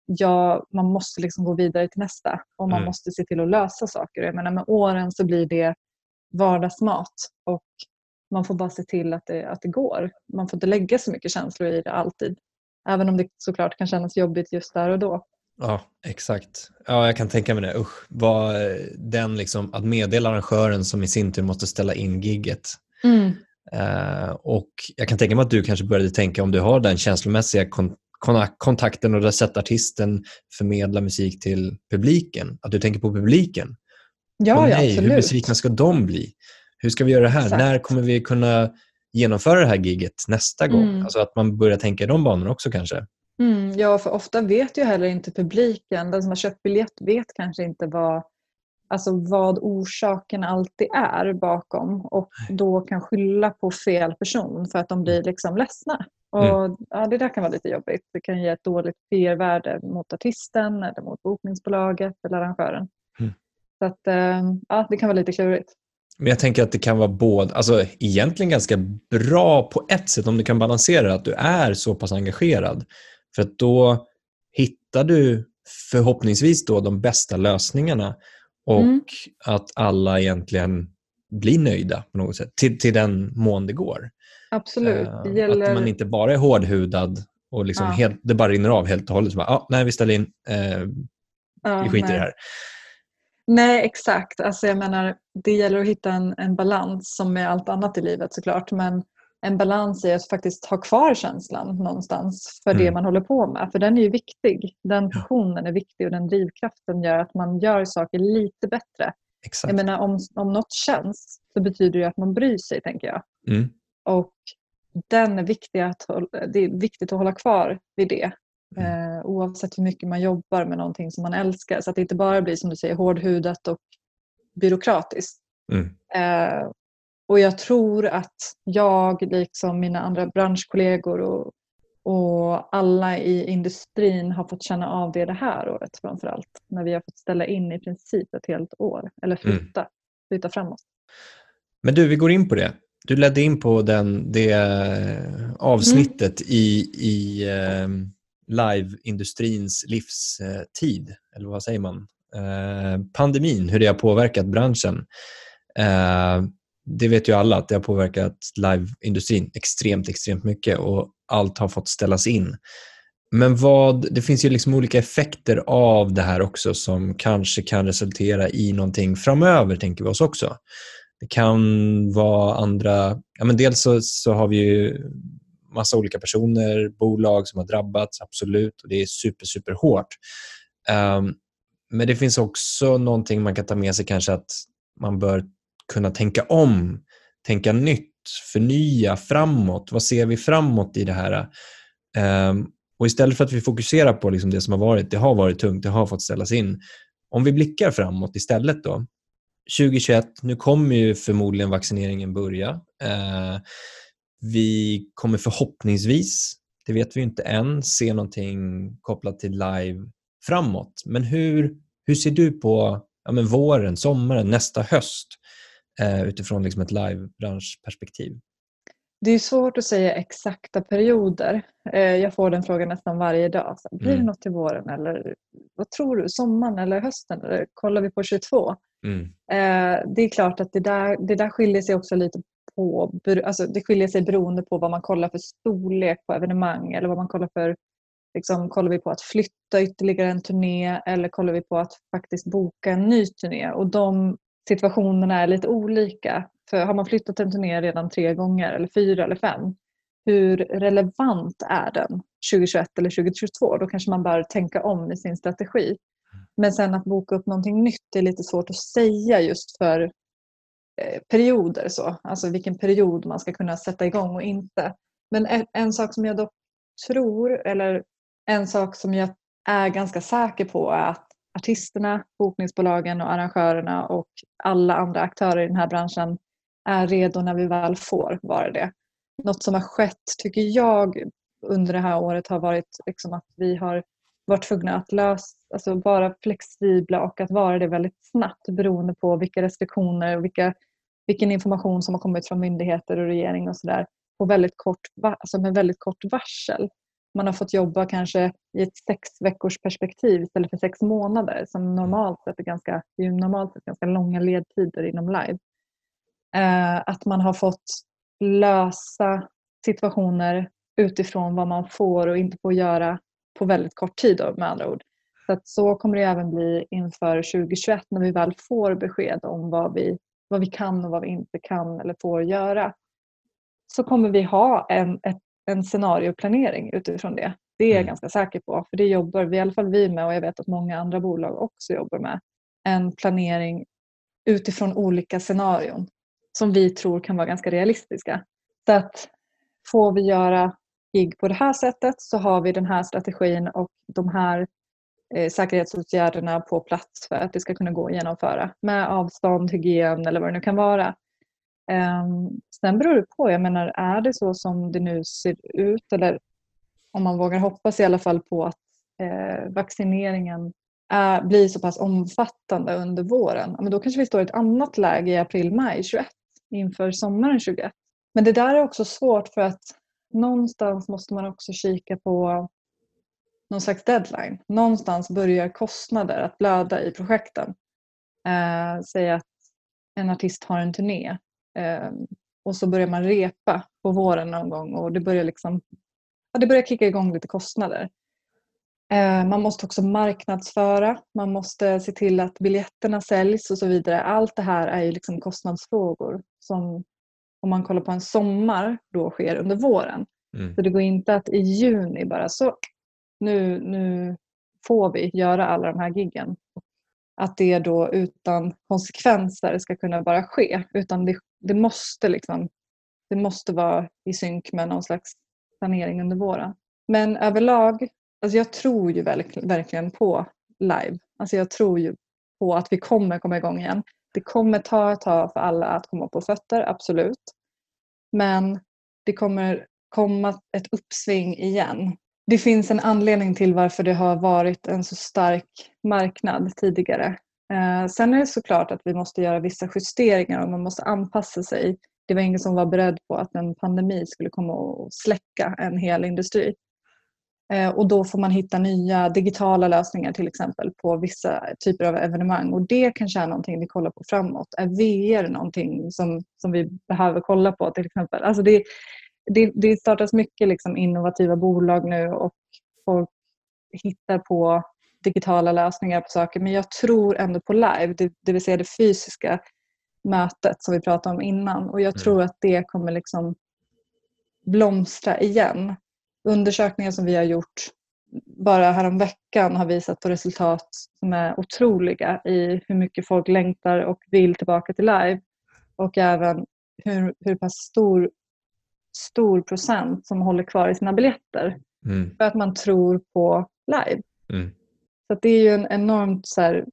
ja, man måste liksom gå vidare till nästa och man mm. måste se till att lösa saker. Jag menar, med åren så blir det vardagsmat och man får bara se till att det, att det går. Man får inte lägga så mycket känslor i det alltid. Även om det såklart kan kännas jobbigt just där och då. Ja, exakt. Ja, jag kan tänka mig det. Usch, vad den liksom, att meddela arrangören som i sin tur måste ställa in gigget. Mm. Uh, och Jag kan tänka mig att du kanske började tänka om du har den känslomässiga kon kontakten och där sett artisten förmedla musik till publiken. Att du tänker på publiken. Ja, ja absolut. Hur besvikna ska de bli? Hur ska vi göra det här? Exakt. När kommer vi kunna genomföra det här giget nästa gång? Mm. Alltså att man börjar tänka i de banorna också kanske? Mm, ja, för ofta vet ju heller inte publiken, den som har köpt biljett vet kanske inte vad, alltså vad orsaken alltid är bakom och då kan skylla på fel person för att de blir liksom ledsna. Och, Mm. ja, det där kan vara lite jobbigt. Det kan ge ett dåligt PR-värde mot artisten eller mot bokningsbolaget eller arrangören. Mm. Så att, eh, ja, det kan vara lite klurigt. Men jag tänker att det kan vara både, alltså egentligen ganska bra på ett sätt om du kan balansera att du är så pass engagerad. För att då hittar du förhoppningsvis då de bästa lösningarna och Mm. att alla egentligen blir nöjda på något sätt, till, till den mån det går. Absolut. Eh, Det gäller... Att man inte bara är hårdhudad och liksom Ja. helt, det bara rinner av helt och hållet. Så bara, ah, nej, vi ställer in, eh, Ja, vi skiter i nej. det här. Nej, exakt. Alltså jag menar, det gäller att hitta en, en balans som med allt annat i livet såklart. Men en balans i att faktiskt ha kvar känslan någonstans för det Mm. man håller på med. För den är ju viktig. Den passionen är viktig och den drivkraften gör att man gör saker lite bättre. Exakt. Jag menar, om, om något känns så betyder det att man bryr sig, tänker jag. Mm. Och den är viktig att, det är viktigt att hålla kvar vid det. Mm. Eh, oavsett hur mycket man jobbar med någonting som man älskar. Så att det inte bara blir som du säger hårdhudat och byråkratiskt. Mm. Eh, och jag tror att jag, liksom mina andra branschkollegor och, och alla i industrin har fått känna av det det här året framförallt. När vi har fått ställa in i princip ett helt år. Eller Mm. flytta, flytta framåt. Men du, vi går in på det. Du ledde in på den, det eh, avsnittet i, i eh, liveindustrins livstid, eller vad säger man? Eh, pandemin, hur det har påverkat branschen. Eh, det vet ju alla att det har påverkat liveindustrin extremt, extremt mycket och allt har fått ställas in. Men vad, det finns ju liksom olika effekter av det här också som kanske kan resultera i någonting framöver, tänker vi oss också. Det kan vara andra... Ja, men dels så, så har vi ju massa olika personer, bolag som har drabbats, absolut. och Det är super, super hårt. Um, men det finns också någonting man kan ta med sig kanske att man bör kunna tänka om, tänka nytt, förnya framåt. Vad ser vi framåt i det här? Ehm, och istället för att vi fokuserar på liksom det som har varit, det har varit tungt, det har fått ställas in. Om vi blickar framåt istället då. 2021, nu kommer ju förmodligen vaccineringen börja. Ehm, vi kommer förhoppningsvis, det vet vi inte än, se någonting kopplat till live framåt. Men hur, hur ser du på ja, men våren, sommaren, nästa höst eh, utifrån liksom ett livebranschperspektiv? Det är svårt att säga exakta perioder. Eh, Jag får den frågan nästan varje dag. Så, Blir det Mm. något till våren eller vad tror du? Sommaren eller hösten? Eller kollar vi på 22? Mm. Eh, Det är klart att det där, det där skiljer sig också lite på, alltså det skiljer sig beroende på vad man kollar för storlek på evenemang eller vad man kollar för, liksom, kollar vi på att flytta ytterligare en turné eller kollar vi på att faktiskt boka en ny turné? Och de situationerna är lite olika. För har man flyttat en turné redan tre gånger eller fyra eller fem, hur relevant är den 2021 eller 2022? Då kanske man bör tänka om i sin strategi. Men sen att boka upp någonting nytt är lite svårt att säga just för eh, perioder. Så. Alltså vilken period man ska kunna sätta igång och inte. Men en, en sak som jag dock tror, eller en sak som jag är ganska säker på är att artisterna, bokningsbolagen och arrangörerna och alla andra aktörer i den här branschen är redo när vi väl får vara det. Något som har skett, tycker jag, under det här året har varit liksom att vi har varit tvungna att lösa, alltså vara flexibla och att vara det väldigt snabbt beroende på vilka restriktioner och vilka, vilken information som har kommit från myndigheter och regering och sådär på väldigt kort, alltså med väldigt kort varsel. Man har fått jobba kanske i ett sex veckors perspektiv istället för sex månader som normalt sett är ganska, är normalt sett ganska långa ledtider inom live. Eh, att man har fått lösa situationer utifrån vad man får och inte får göra på väldigt kort tid då, med andra ord. Så, så kommer det även bli inför 2021 när vi väl får besked om vad vi, vad vi kan och vad vi inte kan eller får göra. Så kommer vi ha en, ett, en scenarioplanering utifrån det. Det är jag Mm. ganska säker på. För det jobbar vi, i alla fall vi med och jag vet att många andra bolag också jobbar med. En planering utifrån olika scenarion som vi tror kan vara ganska realistiska. Så att får vi göra gig på det här sättet så har vi den här strategin och de här eh, säkerhetsåtgärderna på plats för att det ska kunna gå att genomföra med avstånd, hygien eller vad det nu kan vara. Um, sen beror det på, jag menar är det så som det nu ser ut eller om man vågar hoppas i alla fall på att eh, vaccineringen är, blir så pass omfattande under våren, men då kanske vi står i ett annat läge i april-maj 21 inför sommaren 21. Men det där är också svårt för att någonstans måste man också kika på någon slags deadline. Någonstans börjar kostnader att blöda i projekten. Eh, säg att en artist har en turné eh, och så börjar man repa på våren någon gång och det börjar liksom ja, det börjar kicka igång lite kostnader. Eh, man måste också marknadsföra, man måste se till att biljetterna säljs och så vidare. Allt det här är ju liksom kostnadsfrågor som om man kollar på en sommar då sker under våren. Mm. Så det går inte att i juni bara så nu, nu får vi göra alla de här giggen. Att det då utan konsekvenser ska kunna bara ske. Utan det, det, måste liksom, det måste vara i synk med någon slags planering under våren. Men överlag, alltså jag tror ju verkligen på live. Alltså jag tror ju på att vi kommer komma igång igen. Det kommer ta ett tag för alla att komma på fötter, absolut. Men det kommer komma ett uppsving igen. Det finns en anledning till varför det har varit en så stark marknad tidigare. Eh, sen är det såklart att vi måste göra vissa justeringar och man måste anpassa sig. Det var ingen som var beredd på att en pandemi skulle komma och släcka en hel industri. Eh, och då får man hitta nya digitala lösningar till exempel på vissa typer av evenemang. Och det kanske är någonting vi kollar på framåt. Är VR någonting som, som vi behöver kolla på till exempel? Alltså det, det, det startas mycket liksom innovativa bolag nu och folk hittar på digitala lösningar på saker. Men jag tror ändå på live, det, det vill säga det fysiska mötet som vi pratade om innan. Och jag mm. tror att det kommer liksom blomstra igen undersökningar som vi har gjort bara häromveckan har visat på resultat som är otroliga i hur mycket folk längtar och vill tillbaka till live. Och även hur, hur pass stor, stor procent som håller kvar i sina biljetter. Mm. För att man tror på live. Mm. Så det är ju en enormt så här,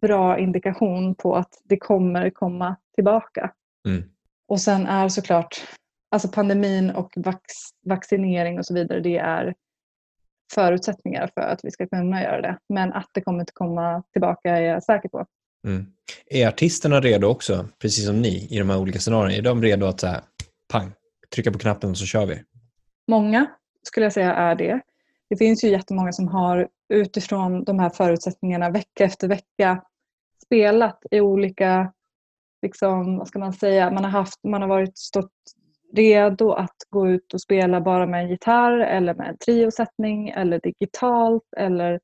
bra indikation på att det kommer komma tillbaka. Mm. Och sen är såklart alltså pandemin och vax, vaccinering och så vidare, det är förutsättningar för att vi ska kunna göra det. Men att det kommer att komma tillbaka är jag säker på. Mm. Är artisterna redo också, precis som ni, i de här olika scenarierna? Är de redo att så här, pang, trycka på knappen så kör vi? Många skulle jag säga är det. Det finns ju jättemånga som har utifrån de här förutsättningarna vecka efter vecka spelat i olika, liksom, vad ska man säga, man har, haft, man har varit stått redo att gå ut och spela bara med en gitarr eller med en triosättning eller digitalt eller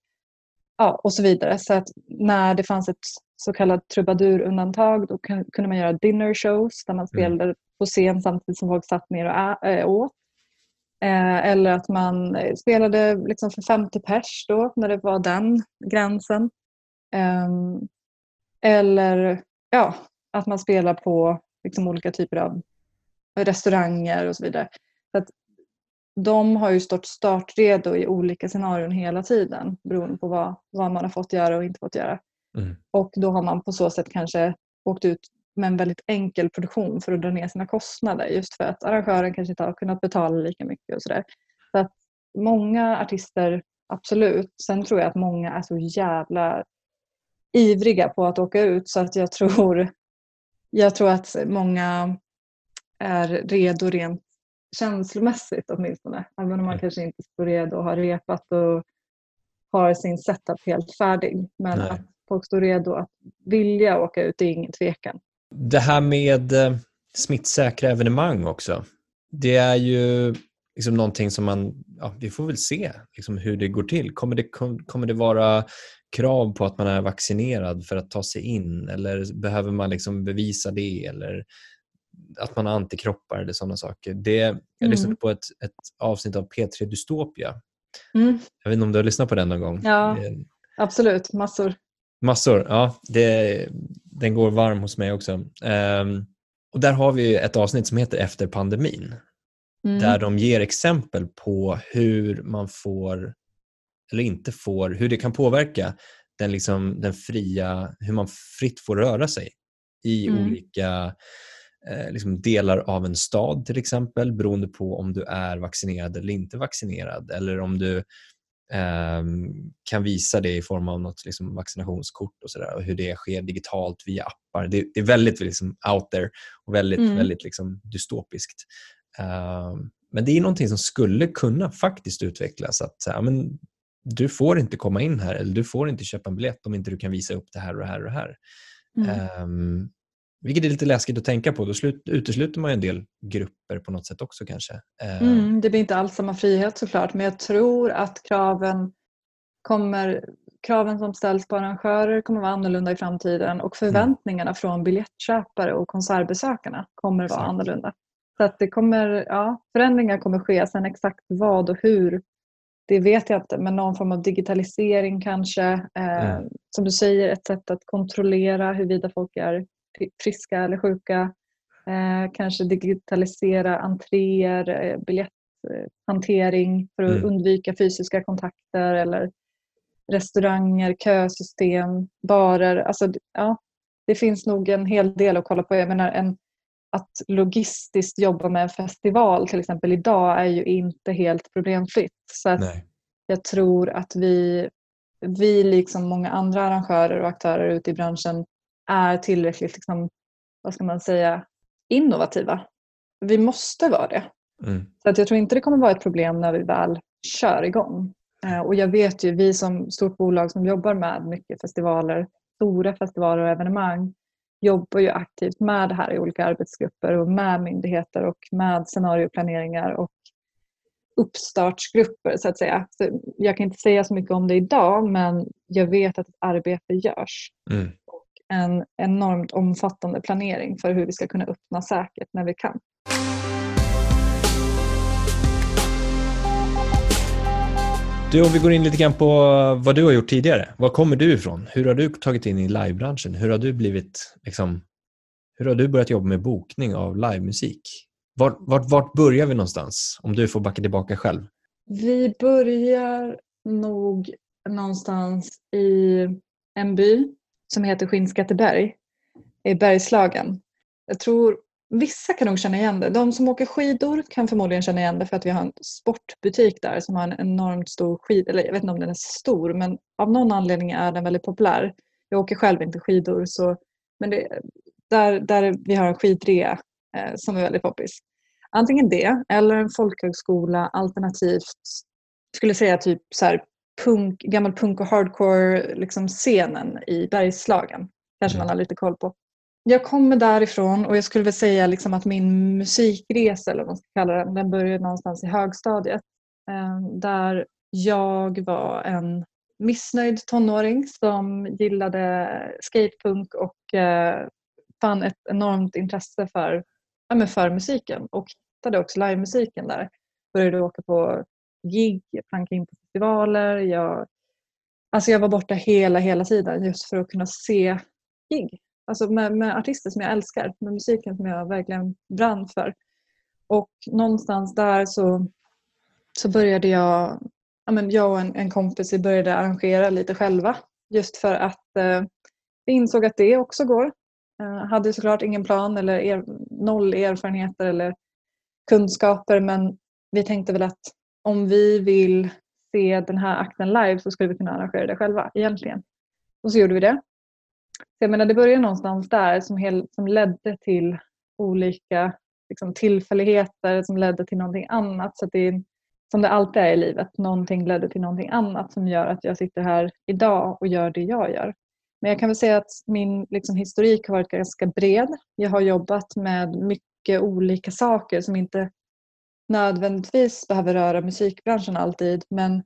ja, och så vidare. Så att när det fanns ett så kallat trubadurundantag då kunde man göra dinner shows där man mm. spelade mm. på scen samtidigt som folk satt ner och åt. Eh, eller att man spelade liksom för 50 pers då när det var den gränsen. Eh, eller ja, att man spelar på liksom olika typer av restauranger och så vidare. Så att de har ju stått startredo i olika scenarion hela tiden beroende på vad, vad man har fått göra och inte fått göra. Mm. Och då har man på så sätt kanske åkt ut med en väldigt enkel produktion för att dra ner sina kostnader just för att arrangören kanske inte har kunnat betala lika mycket och sådär. Så att många artister, absolut. Sen tror jag att många är så jävla ivriga på att åka ut så att jag tror, jag tror att många är redo rent känslomässigt åtminstone. Även om man mm. kanske inte står redo och har repat och har sin setup helt färdig. Men Nej. att folk står redo att vilja åka ut, det är ingen tvekan. Det här med eh, smittsäkra evenemang också. Det är ju liksom någonting som man, ja, vi får väl se liksom hur det går till. Kommer det, kommer det vara krav på att man är vaccinerad för att ta sig in eller behöver man liksom bevisa det? Eller att man har antikroppar eller sådana saker. Det, jag mm. lyssnade på ett, ett avsnitt av P3 Dystopia. Mm. Jag vet inte om du har lyssnat på den någon gång? Ja, absolut. Massor. Massor, ja. Det, den går varm hos mig också. Um, och där har vi ett avsnitt som heter Efter pandemin. Mm. Där de ger exempel på hur man får, eller inte får, hur det kan påverka den, liksom, den fria, hur man fritt får röra sig i mm. olika eh, liksom delar av en stad till exempel beroende på om du är vaccinerad eller inte vaccinerad eller om du kan visa det i form av något liksom, vaccinationskort och, så där, och hur det sker digitalt via appar. Det, det är väldigt liksom, out there och väldigt, mm. väldigt liksom, dystopiskt. Uh, men det är någonting som skulle kunna faktiskt utvecklas. Att ja, men, Du får inte komma in här eller du får inte köpa en biljett om inte du kan visa upp det här och det här och det här. Mm. Um, vilket är lite läskigt att tänka på. Då slut, utesluter man en del grupper på något sätt också kanske. Uh, mm, det blir inte alls samma frihet såklart men jag tror att kraven kommer kraven som ställs på arrangörer kommer vara annorlunda i framtiden och mm. förväntningarna mm. från biljettköpare och konsertbesökarna kommer vara annorlunda. Så att det kommer, ja, förändringar kommer ske. Sen exakt vad och hur, det vet jag inte. Men någon form av digitalisering kanske. Eh, mm. Som du säger, ett sätt att kontrollera huruvida folk är friska eller sjuka. Eh, kanske digitalisera entréer, eh, biljetthantering för att mm. undvika fysiska kontakter eller restauranger, kösystem, barer. Alltså, ja, det finns nog en hel del att kolla på. Jag menar, en att logistiskt jobba med en festival till exempel idag är ju inte helt problemfritt. Så jag tror att vi, vi liksom många andra arrangörer och aktörer ute i branschen är tillräckligt, liksom, vad ska man säga, innovativa. Vi måste vara det. Mm. Så att jag tror inte det kommer vara ett problem när vi väl kör igång. Eh, och jag vet ju, vi som stort bolag som jobbar med mycket festivaler, stora festivaler och evenemang, jobbar ju aktivt med det här i olika arbetsgrupper och med myndigheter och med scenarioplaneringar och uppstartsgrupper så att säga. Så jag kan inte säga så mycket om det idag men jag vet att ett arbete görs. Mm. En enormt omfattande planering för hur vi ska kunna öppna säkert när vi kan. Du, om vi går in lite grann på vad du har gjort tidigare. Var kommer du ifrån? Hur har du tagit in i livebranschen? Hur har du blivit, liksom, hur har du börjat jobba med bokning av livemusik? Vart, vart, vart börjar vi någonstans? Om du får backa tillbaka själv. Vi börjar nog någonstans i en by som heter Skinnskatteberg i Bergslagen. Jag tror Vissa kan nog känna igen det. De som åker skidor kan förmodligen känna igen det för att vi har en sportbutik där som har en enormt stor skid... Eller jag vet inte om den är stor men av någon anledning är den väldigt populär. Jag åker själv inte skidor så men det, där, där vi har en skidrea eh, som är väldigt poppis. Antingen det eller en folkhögskola alternativt skulle säga typ så här punk, gammal punk och hardcore liksom i Bergslagen. Kanske man har lite koll på jag kommer därifrån och jag skulle väl säga liksom att min musikresa, eller vad man ska kalla den, den började någonstans i högstadiet. Ehm, där jag var en missnöjd tonåring som gillade skatepunk och eh, fann ett enormt intresse för, ja, för musiken och hittade också livemusiken där. Började åka på gig, plankade in på festivaler. Jag, alltså jag var borta hela, hela tiden just för att kunna se gig Alltså med, med, artister som jag älskar, med musiken som jag verkligen brann för. Och någonstans där så, så började jag, ja men jag och en, en kompis vi började arrangera lite själva. Just för att eh, vi insåg att det också går. Eh, hade såklart ingen plan eller er, noll erfarenheter eller kunskaper men vi tänkte väl att om vi vill se den här akten live så skulle vi kunna arrangera det själva egentligen. Och så gjorde vi det. Jag menar, det började någonstans där som, hel, som ledde till olika liksom, tillfälligheter som ledde till någonting annat. Så det är, som det alltid är i livet, någonting ledde till någonting annat som gör att jag sitter här idag och gör det jag gör. Men jag kan väl säga att min liksom, historik har varit ganska bred. Jag har jobbat med mycket olika saker som inte nödvändigtvis behöver röra musikbranschen alltid men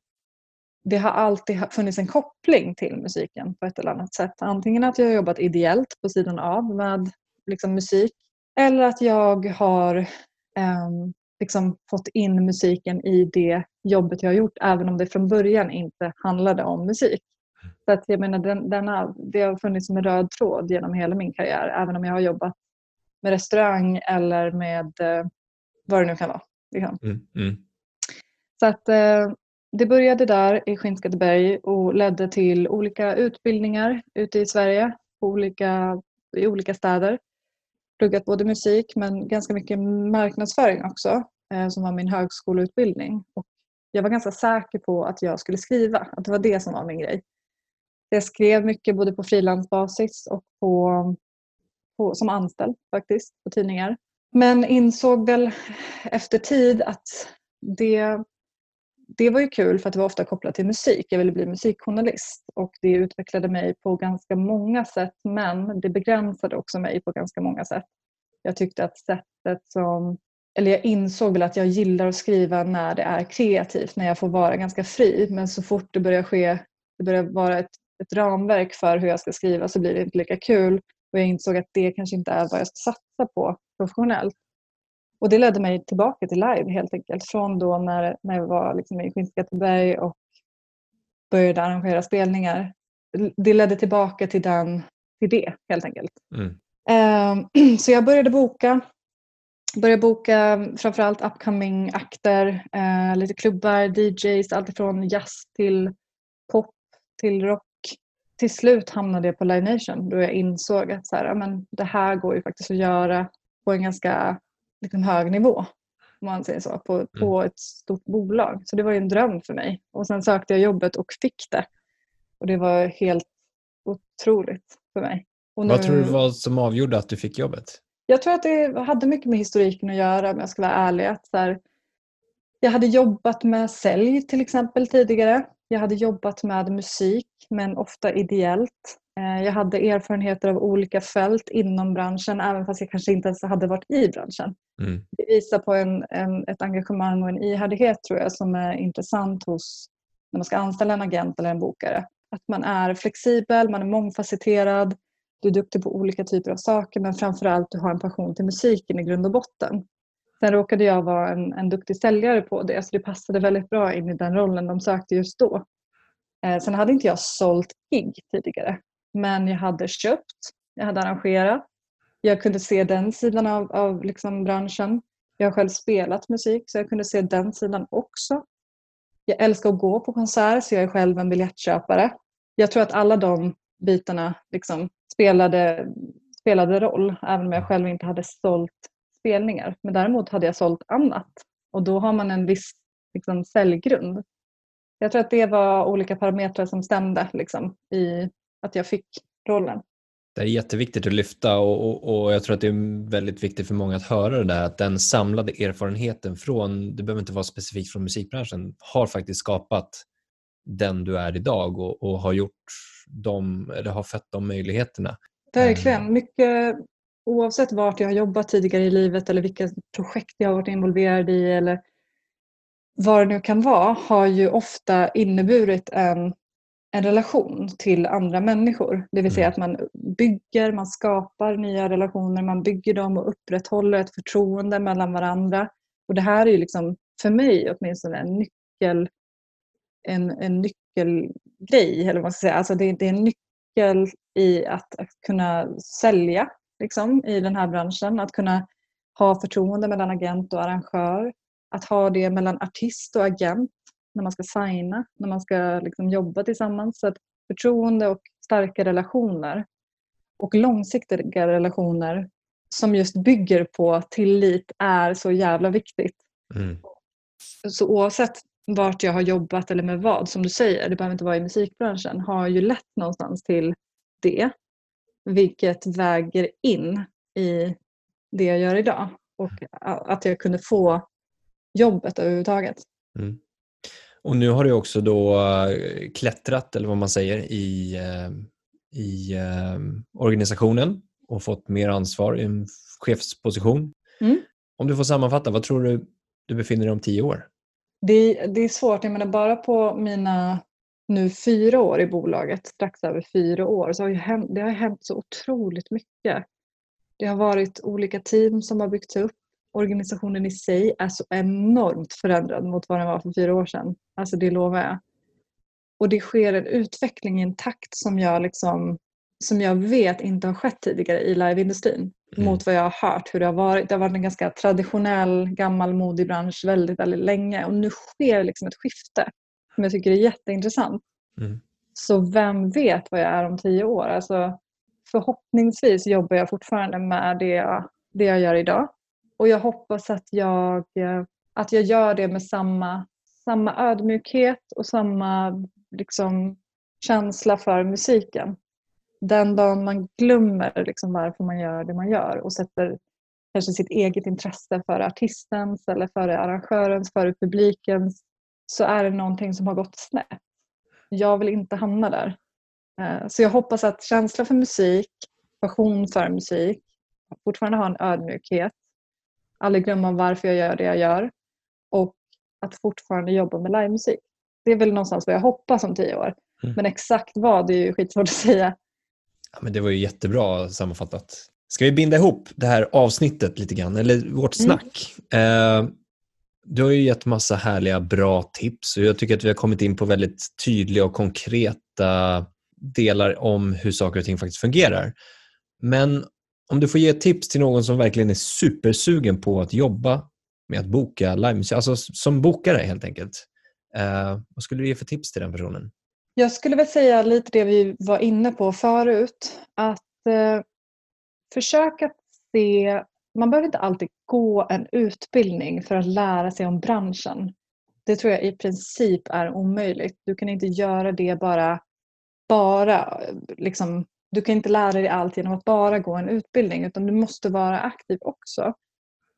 det har alltid funnits en koppling till musiken på ett eller annat sätt. Antingen att jag har jobbat ideellt på sidan av med liksom, musik eller att jag har eh, liksom, fått in musiken i det jobbet jag har gjort även om det från början inte handlade om musik. Så att, jag menar, den, denna, det har funnits som en röd tråd genom hela min karriär även om jag har jobbat med restaurang eller med eh, vad det nu kan vara. Liksom. Mm, mm. Så att eh, det började där i Skinnskatteberg och ledde till olika utbildningar ute i Sverige på olika, i olika städer. Pluggat både musik men ganska mycket marknadsföring också eh, som var min högskoleutbildning. Och jag var ganska säker på att jag skulle skriva, att det var det som var min grej. Jag skrev mycket både på frilansbasis och på, på, som anställd faktiskt på tidningar. Men insåg väl efter tid att det, det var ju kul för att det var ofta kopplat till musik. Jag ville bli musikjournalist och det utvecklade mig på ganska många sätt men det begränsade också mig på ganska många sätt. Jag tyckte att sättet som eller jag insåg väl att jag gillar att skriva när det är kreativt, när jag får vara ganska fri. Men så fort det börjar ske, det börjar vara ett, ett ramverk för hur jag ska skriva så blir det inte lika kul. Och jag insåg att det kanske inte är vad jag ska satsa på professionellt. Och det ledde mig tillbaka till live helt enkelt. Från då när, när jag var liksom i Skinnskatteberg och började arrangera spelningar. Det ledde tillbaka till, den, till det helt enkelt. Mm. Um, så jag började boka började boka framförallt upcoming akter, eh, lite klubbar, DJs, alltifrån jazz till pop till rock. Till slut hamnade jag på Live Nation då jag insåg att så här, men det här går ju faktiskt att göra på en ganska liksom, hög nivå. Om man säger så, på, mm. på ett stort bolag. Så det var ju en dröm för mig. Och sen sökte jag jobbet och fick det. Och det var helt otroligt för mig. Nu... Vad tror du var som avgjorde att du fick jobbet? Jag tror att det hade mycket med historiken att göra om jag ska vara ärlig. Att så här, jag hade jobbat med sälj till exempel tidigare. Jag hade jobbat med musik men ofta ideellt. Eh, jag hade erfarenheter av olika fält inom branschen även fast jag kanske inte ens hade varit i branschen. Mm. Det visar på en, en, ett engagemang och en ihärdighet tror jag som är intressant hos när man ska anställa en agent eller en bokare. Att man är flexibel, man är mångfacetterad, du är duktig på olika typer av saker men framförallt du har en passion till musiken i grund och botten. Sen råkade jag vara en, en duktig säljare på det så det passade väldigt bra in i den rollen de sökte just då. Eh, sen hade inte jag sålt gig tidigare men jag hade köpt, jag hade arrangerat. Jag kunde se den sidan av, av liksom branschen. Jag har själv spelat musik så jag kunde se den sidan också. Jag älskar att gå på konsert så jag är själv en biljettköpare. Jag tror att alla de bitarna liksom spelade, spelade roll, även om jag själv inte hade sålt spelningar. Men däremot hade jag sålt annat och då har man en viss liksom, säljgrund. Jag tror att det var olika parametrar som stämde liksom, i att jag fick rollen. Det är jätteviktigt att lyfta och, och, och, jag tror att det är väldigt viktigt för många att höra det där att den samlade erfarenheten från, det behöver inte vara specifikt från musikbranschen, har faktiskt skapat den du är idag och, och har gjort de, eller har fött de möjligheterna. Verkligen. Eh. Mycket, oavsett vart jag har jobbat tidigare i livet eller vilka projekt jag har varit involverad i eller vad det nu kan vara har ju ofta inneburit en, en relation till andra människor. Det vill säga mm. att man bygger, man skapar nya relationer, man bygger dem och upprätthåller ett förtroende mellan varandra. Och det här är ju liksom, för mig åtminstone en nyckel, en, en nyckel nyckelgrej. Eller vad man ska säga. Alltså det, det är en nyckel i att kunna sälja liksom, i den här branschen. Att kunna ha förtroende mellan agent och arrangör. Att ha det mellan artist och agent när man ska signa, när man ska liksom jobba tillsammans. Så att förtroende och starka relationer och långsiktiga relationer som just bygger på tillit är så jävla viktigt. Mm. Så oavsett vart jag har jobbat eller med vad, som du säger, det behöver inte vara i musikbranschen, har ju lett någonstans till det. Vilket väger in i det jag gör idag och att jag kunde få jobbet överhuvudtaget. Mm. Och nu har du också då eh, klättrat, eller vad man säger, i, eh, i eh, organisationen och fått mer ansvar i en chefsposition. Mm. Om du får sammanfatta, vad tror du du befinner dig om tio år? Det, det är svårt. Jag menar bara på mina nu fyra år i bolaget, strax över fyra år, så har hänt, det har hänt så otroligt mycket. Det har varit olika team som har byggts upp. Organisationen i sig är så enormt förändrad mot vad den var för fyra år sedan. Alltså det lovar jag. Och det sker en utveckling i en takt som jag liksom som jag vet inte har skett tidigare i liveindustrin Mm. mot vad jag har hört hur det har varit. Det har varit en ganska traditionell, gammalmodig bransch väldigt, väldigt länge och nu sker liksom ett skifte som jag tycker är jätteintressant. Mm. Så vem vet vad jag är om tio år? Alltså, förhoppningsvis jobbar jag fortfarande med det jag, det jag gör idag. Och jag hoppas att jag, eh, att jag gör det med samma, samma ödmjukhet och samma liksom, känsla för musiken. Den dagen man glömmer liksom varför man gör det man gör och sätter kanske sitt eget intresse före artistens eller före arrangörens, före publikens så är det någonting som har gått snett. Jag vill inte hamna där. Eh, Så jag hoppas att känsla för musik, passion för musik, fortfarande ha en ödmjukhet, aldrig glömma varför jag gör det jag gör och att fortfarande jobba med livemusik. Det är väl någonstans vad jag hoppas om tio år. Mm. Men exakt vad, det är ju skitsvårt att säga. Ja, men det var ju jättebra sammanfattat. Ska vi binda ihop det här avsnittet lite grann, eller vårt Mm. snack? Eh, du har ju gett massa härliga, bra tips och jag tycker att vi har kommit in på väldigt tydliga och konkreta delar om hur saker och ting faktiskt fungerar. Men om du får ge tips till någon som verkligen är supersugen på att jobba med att boka livemusik, alltså som bokare helt enkelt. Eh, vad skulle du ge för tips till den personen? Jag skulle väl säga lite det vi var inne på förut. Att eh, försöka se... Man behöver inte alltid gå en utbildning för att lära sig om branschen. Det tror jag i princip är omöjligt. Du kan inte göra det bara... bara liksom, du kan inte lära dig allt genom att bara gå en utbildning utan du måste vara aktiv också.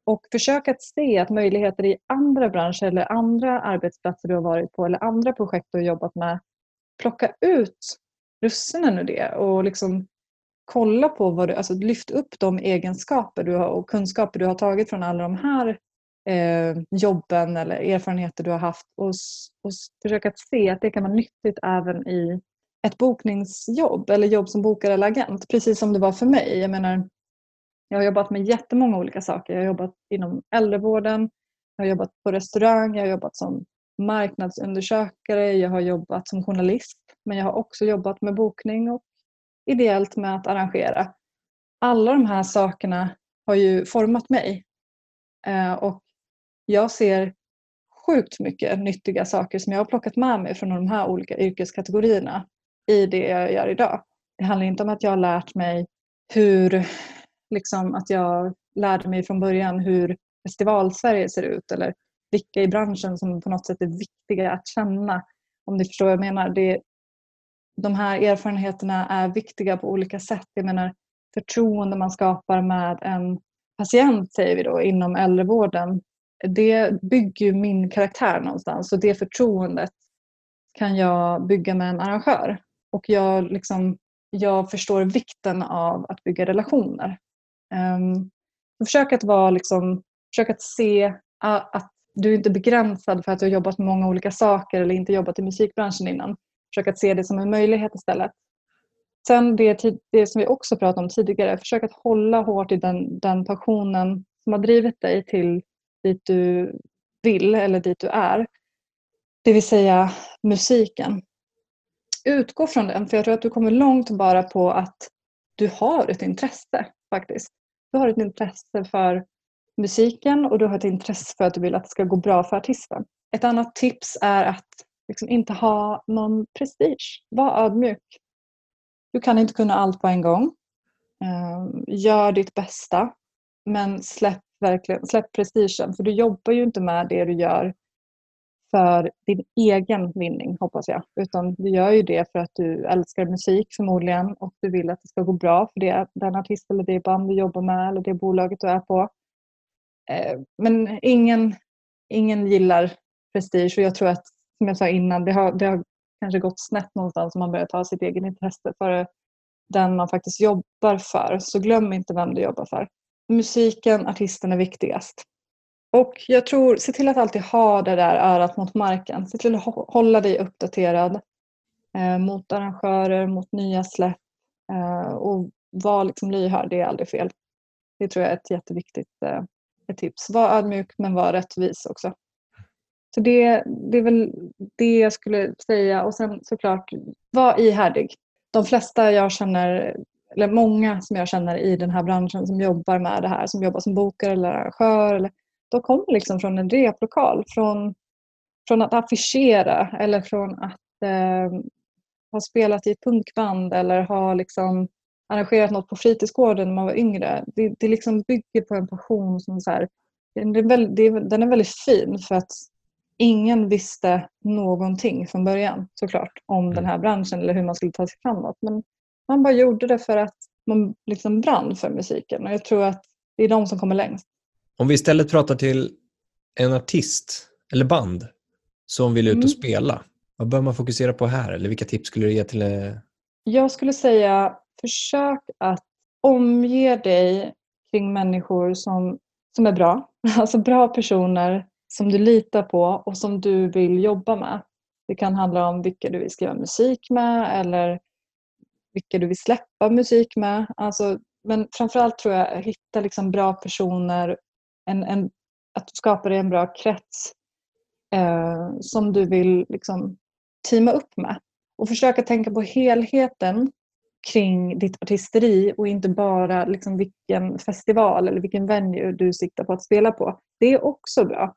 Och försök att se att möjligheter i andra branscher eller andra arbetsplatser du har varit på eller andra projekt du har jobbat med plocka ut russinen ur det och liksom kolla på vad du, alltså lyft upp de egenskaper du har och kunskaper du har tagit från alla de här eh, jobben eller erfarenheter du har haft och, och försöka att se att det kan vara nyttigt även i ett bokningsjobb eller jobb som bokare eller agent. Precis som det var för mig. Jag menar, jag har jobbat med jättemånga olika saker. Jag har jobbat inom äldrevården, jag har jobbat på restaurang, jag har jobbat som marknadsundersökare, jag har jobbat som journalist men jag har också jobbat med bokning och ideellt med att arrangera. Alla de här sakerna har ju format mig Eh, och jag ser sjukt mycket nyttiga saker som jag har plockat med mig från de här olika yrkeskategorierna i det jag gör idag. Det handlar inte om att jag har lärt mig hur, liksom att jag lärde mig från början hur festivalsverige ser ut eller vilka i branschen som på något sätt är viktiga att känna. Om ni förstår vad jag menar. Det, de här erfarenheterna är viktiga på olika sätt. Jag menar förtroende man skapar med en patient, säger vi då, inom äldrevården. Det bygger ju min karaktär någonstans och det förtroendet kan jag bygga med en arrangör. Och jag, liksom, jag förstår vikten av att bygga relationer. Um, försök att vara liksom, försök att se att du inte är begränsad för att du har jobbat med många olika saker eller inte jobbat i musikbranschen innan. Försök att se det som en möjlighet istället. Sen det, det som vi också pratade om tidigare, försök att hålla hårt i den, den passionen som har drivit dig till dit du vill eller dit du är. Det vill säga musiken. Utgå från den, för jag tror att du kommer långt bara på att du har ett intresse faktiskt. Du har ett intresse för musiken och du har ett intresse för att du vill att det ska gå bra för artisten. Ett annat tips är att liksom inte ha någon prestige. Var ödmjuk. Du kan inte kunna allt på en gång. Ehm, gör ditt bästa. Men släpp, verkligen, släpp prestigen. För du jobbar ju inte med det du gör för din egen vinning, hoppas jag. Utan du gör ju det för att du älskar musik förmodligen och du vill att det ska gå bra för det, den artist eller det band du jobbar med eller det bolaget du är på. Ehm, men ingen, ingen gillar prestige och jag tror att, som jag sa innan, det har, det har kanske gått snett någonstans om man börjar ta sitt eget intresse för den man faktiskt jobbar för. Så glöm inte vem du jobbar för. Musiken, artisten är viktigast. Och jag tror, se till att alltid ha det där örat mot marken. Se till att hålla dig uppdaterad eh, mot arrangörer, mot nya släpp eh, och var liksom lyhörd, det är aldrig fel. Det tror jag är ett jätteviktigt eh, ett tips. Var ödmjuk men var rättvis också. Så det, det är väl det jag skulle säga och sen såklart var ihärdig. de flesta jag känner, eller många som jag känner i den här branschen som jobbar med det här, som jobbar som bokare eller arrangör, eller, de kommer liksom från en replokal, från, från att affischera eller från att eh, ha spelat i ett punkband eller ha liksom arrangerat något på fritidsgården när man var yngre. Det, det liksom bygger på en passion som så här, den, är väldigt, den är väldigt fin för att ingen visste någonting från början såklart om mm. den här branschen eller hur man skulle ta sig framåt. Men man bara gjorde det för att man liksom brann för musiken och jag tror att det är de som kommer längst. Om vi istället pratar till en artist eller band som vill ut och mm. spela, vad bör man fokusera på här? Eller vilka tips skulle du ge till? Eh, jag skulle säga försök att omge dig kring människor som, som är bra. Alltså bra personer som du litar på och som du vill jobba med. Det kan handla om vilka du vill skriva musik med eller vilka du vill släppa musik med. Alltså, men framförallt tror jag hitta liksom bra personer, en, en, att du skapar dig en bra krets eh, som du vill liksom, teama upp med. Och försöka tänka på helheten kring ditt artisteri och inte bara liksom vilken festival eller vilken venue du siktar på att spela på. Det är också bra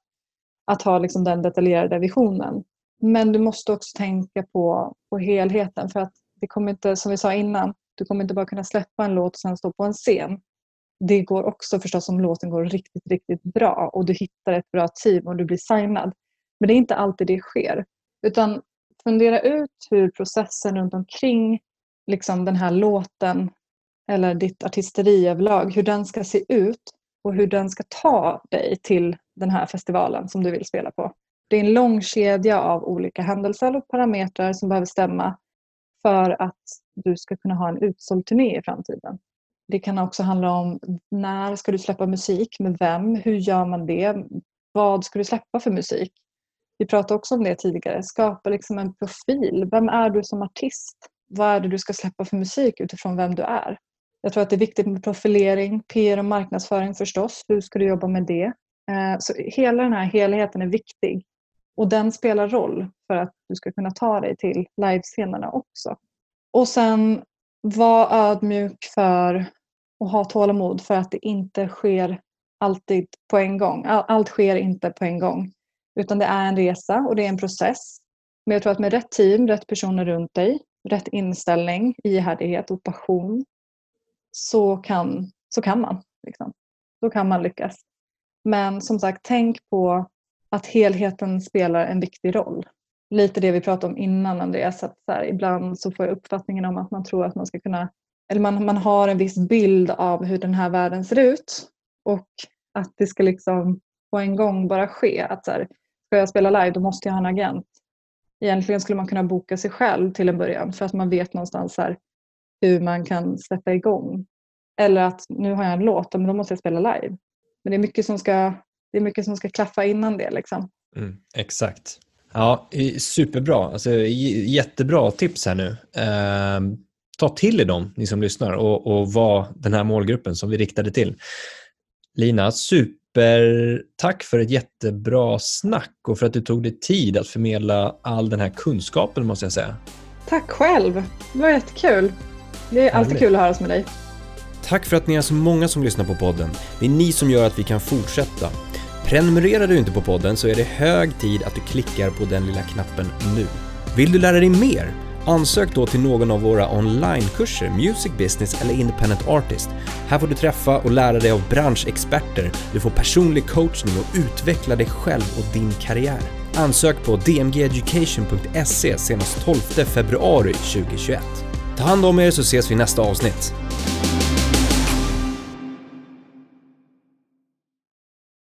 att ha liksom den detaljerade visionen. Men du måste också tänka på, på helheten för att det kommer inte, som vi sa innan, du kommer inte bara kunna släppa en låt och sen stå på en scen. Det går också förstås om låten går riktigt, riktigt bra och du hittar ett bra team och du blir signad. Men det är inte alltid det sker. Utan fundera ut hur processen runt omkring liksom den här låten eller ditt artisteri överlag, hur den ska se ut och hur den ska ta dig till den här festivalen som du vill spela på. Det är en lång kedja av olika händelser och parametrar som behöver stämma för att du ska kunna ha en utsåld turné i framtiden. Det kan också handla om när ska du släppa musik, med vem, hur gör man det, vad ska du släppa för musik? Vi pratade också om det tidigare, skapa liksom en profil. Vem är du som artist? Vad är det du ska släppa för musik utifrån vem du är? Jag tror att det är viktigt med profilering, PR och marknadsföring förstås. Hur ska du jobba med det? Eh, så hela den här helheten är viktig och den spelar roll för att du ska kunna ta dig till livescenerna också. Och sen var ödmjuk för och ha tålamod för att det inte sker alltid på en gång. Allt sker inte på en gång. Utan det är en resa och det är en process. Men jag tror att med rätt team, rätt personer runt dig, rätt inställning, ihärdighet och passion så kan, så kan man. Liksom. Då kan man lyckas. Men som sagt, tänk på att helheten spelar en viktig roll. Lite det vi pratade om innan Andreas, att så här, ibland så får jag uppfattningen om att man tror att man ska kunna, eller man, man har en viss bild av hur den här världen ser ut och att det ska liksom på en gång bara ske. Att så här, ska jag spela live då måste jag ha en agent. Egentligen skulle man kunna boka sig själv till en början för att man vet någonstans här hur man kan sätta igång. Eller att nu har jag en låt, men då måste jag spela live. Men det är mycket som ska, det är mycket som ska klaffa innan det. Liksom. Mm, exakt. Ja, superbra. Alltså, jättebra tips här nu. Eh, ta till er dem, ni som lyssnar, och, och var den här målgruppen som vi riktade till. Lina, supertack för ett jättebra snack och för att du tog dig tid att förmedla all den här kunskapen, måste jag säga. Tack själv. Det var jättekul. Det är alltid kul att höras med dig. Tack för att ni är så många som lyssnar på podden. Det är ni som gör att vi kan fortsätta. Prenumererar du inte på podden så är det hög tid att du klickar på den lilla knappen nu. Vill du lära dig mer? Ansök då till någon av våra onlinekurser, Music Business eller Independent Artist. Här får du träffa och lära dig av branschexperter, du får personlig coachning och utveckla dig själv och din karriär. Ansök på dmgeducation.se senast 12 februari 2021. Ta hand om er så ses vi i nästa avsnitt.